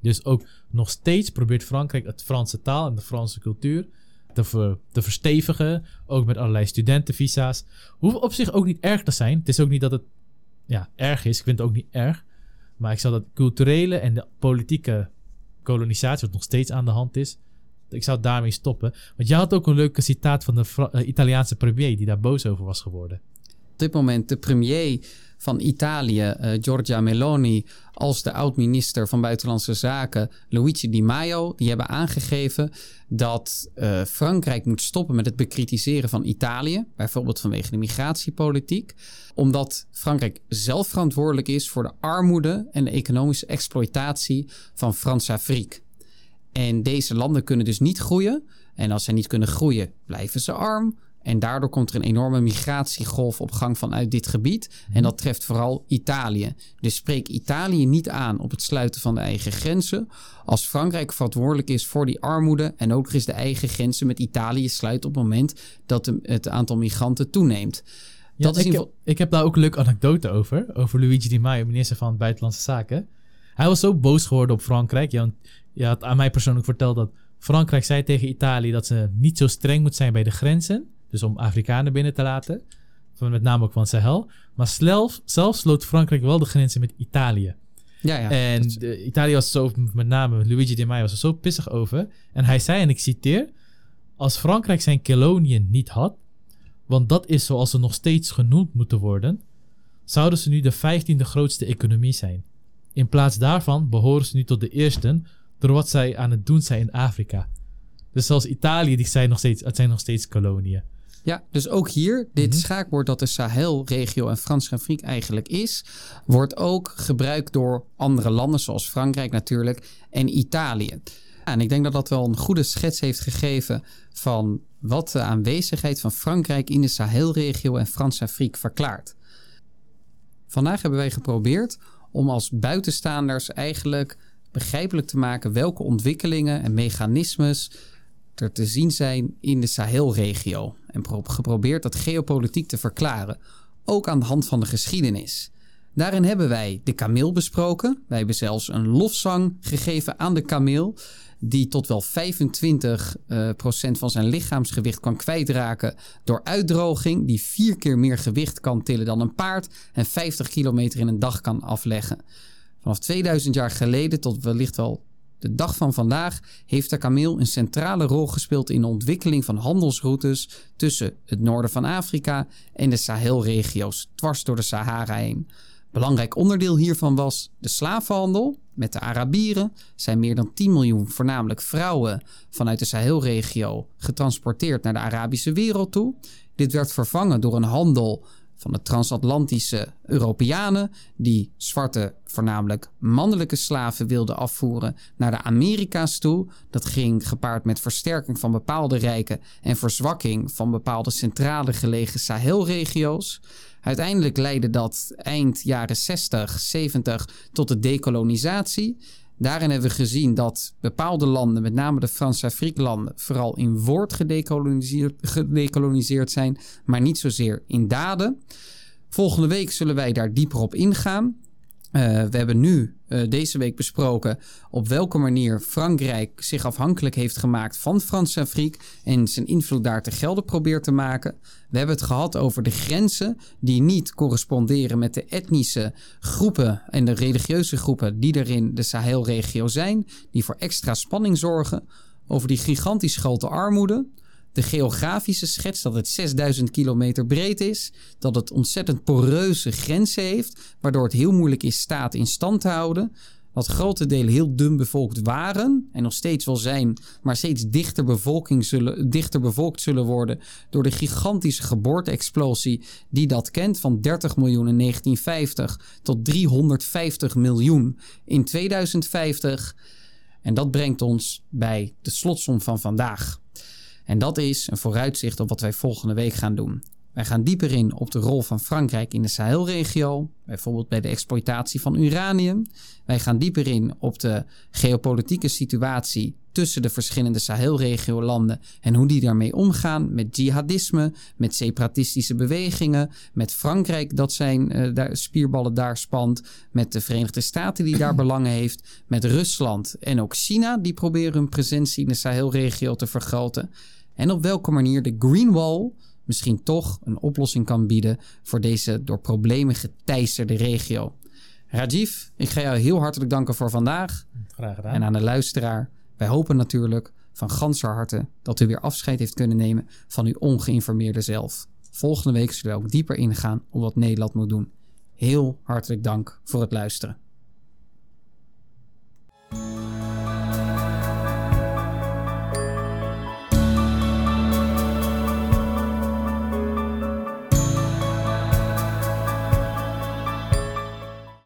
Dus ook nog steeds probeert Frankrijk het Franse taal en de Franse cultuur te, te verstevigen. Ook met allerlei studentenvisa's. Hoeft op zich ook niet erg te zijn. Het is ook niet dat het ja, erg is. Ik vind het ook niet erg. Maar ik zou dat culturele en de politieke kolonisatie, wat nog steeds aan de hand is, ik zou daarmee stoppen. Want jij had ook een leuke citaat van de eh, Italiaanse premier die daar boos over was geworden. Op dit moment de premier van Italië, eh, Giorgia Meloni, als de oud-minister van Buitenlandse Zaken, Luigi Di Maio, die hebben aangegeven dat eh, Frankrijk moet stoppen met het bekritiseren van Italië, bijvoorbeeld vanwege de migratiepolitiek, omdat Frankrijk zelf verantwoordelijk is voor de armoede en de economische exploitatie van Frans-Afrique. En deze landen kunnen dus niet groeien. En als zij niet kunnen groeien, blijven ze arm. En daardoor komt er een enorme migratiegolf op gang vanuit dit gebied. En dat treft vooral Italië. Dus spreek Italië niet aan op het sluiten van de eigen grenzen. Als Frankrijk verantwoordelijk is voor die armoede en ook eens de eigen grenzen met Italië sluit op het moment dat het aantal migranten toeneemt. Ja, dat is ik, heb, ik heb daar ook een leuke anekdote over. Over Luigi Di Maio, minister van Buitenlandse Zaken. Hij was zo boos geworden op Frankrijk. Je, je had aan mij persoonlijk verteld dat Frankrijk zei tegen Italië dat ze niet zo streng moet zijn bij de grenzen. Dus om Afrikanen binnen te laten. Met name ook van Sahel. Maar zelf, zelf sloot Frankrijk wel de grenzen met Italië. Ja, ja. en is- de, Italië was zo, met name Luigi Di Maio was er zo pissig over. En hij zei, en ik citeer... Als Frankrijk zijn koloniën niet had... want dat is zoals ze nog steeds genoemd moeten worden... zouden ze nu de vijftiende grootste economie zijn. In plaats daarvan behoren ze nu tot de eerste... door wat zij aan het doen zijn in Afrika. Dus zelfs Italië, die zijn nog steeds, het zijn nog steeds koloniën. Ja, dus ook hier, dit Mhm. schaakwoord dat de Sahel-regio en Frans-Afrique eigenlijk is, wordt ook gebruikt door andere landen zoals Frankrijk natuurlijk en Italië. En ik denk dat dat wel een goede schets heeft gegeven van wat de aanwezigheid van Frankrijk in de Sahel-regio en Frans-Afrique verklaart. Vandaag hebben wij geprobeerd om als buitenstaanders eigenlijk begrijpelijk te maken welke ontwikkelingen en mechanismes er te zien zijn in de Sahelregio en pro- geprobeerd dat geopolitiek te verklaren, ook aan de hand van de geschiedenis. Daarin hebben wij de kameel besproken. Wij hebben zelfs een lofzang gegeven aan de kameel, die tot wel 25 eh, procent van zijn lichaamsgewicht kan kwijtraken door uitdroging, die vier keer meer gewicht kan tillen dan een paard en 50 kilometer in een dag kan afleggen. Vanaf 2000 jaar geleden tot wellicht wel de dag van vandaag heeft de kameel een centrale rol gespeeld in de ontwikkeling van handelsroutes tussen het noorden van Afrika en de Sahelregio's, dwars door de Sahara heen. Belangrijk onderdeel hiervan was de slavenhandel met de Arabieren. Zijn meer dan 10 miljoen, voornamelijk vrouwen, vanuit de Sahelregio getransporteerd naar de Arabische wereld toe. Dit werd vervangen door een handel van de transatlantische Europeanen, die zwarte, voornamelijk mannelijke slaven wilden afvoeren naar de Amerika's toe. Dat ging gepaard met versterking van bepaalde rijken en verzwakking van bepaalde centrale gelegen Sahelregio's. Uiteindelijk leidde dat eind jaren 60, 70 tot de dekolonisatie. Daarin hebben we gezien dat bepaalde landen, met name de Frans-Afrique-landen, vooral in woord gedekoloniseerd, gedekoloniseerd zijn, maar niet zozeer in daden. Volgende week zullen wij daar dieper op ingaan. Uh, we hebben nu uh, deze week besproken op welke manier Frankrijk zich afhankelijk heeft gemaakt van Frans-Afrique en zijn invloed daar te gelden probeert te maken. We hebben het gehad over de grenzen die niet corresponderen met de etnische groepen en de religieuze groepen die er in de Sahelregio zijn, die voor extra spanning zorgen. Over die gigantisch grote armoede, de geografische schets dat het 6000 kilometer breed is, dat het ontzettend poreuze grenzen heeft, waardoor het heel moeilijk is staat in stand te houden. Dat grote delen heel dun bevolkt waren en nog steeds wel zijn, maar steeds dichter, bevolking zullen, dichter bevolkt zullen worden door de gigantische geboorte-explosie die dat kent van 30 miljoen in 1950 tot 350 miljoen in 2050. En dat brengt ons bij de slotsom van vandaag. En dat is een vooruitzicht op wat wij volgende week gaan doen. Wij gaan dieper in op de rol van Frankrijk in de Sahelregio, bijvoorbeeld bij de exploitatie van uranium. Wij gaan dieper in op de geopolitieke situatie tussen de verschillende Sahelregio-landen en hoe die daarmee omgaan met jihadisme, met separatistische bewegingen, met Frankrijk dat zijn uh, daar, spierballen daar spant, met de Verenigde Staten die daar belangen heeft, met Rusland en ook China die proberen hun presentie in de Sahelregio te vergroten. En op welke manier de Green Wall misschien toch een oplossing kan bieden voor deze door problemen geteisterde regio. Rajiv, ik ga jou heel hartelijk danken voor vandaag. Graag gedaan. En aan de luisteraar, wij hopen natuurlijk van ganser harte dat u weer afscheid heeft kunnen nemen van uw ongeïnformeerde zelf. Volgende week zullen we ook dieper ingaan op wat Nederland moet doen. Heel hartelijk dank voor het luisteren.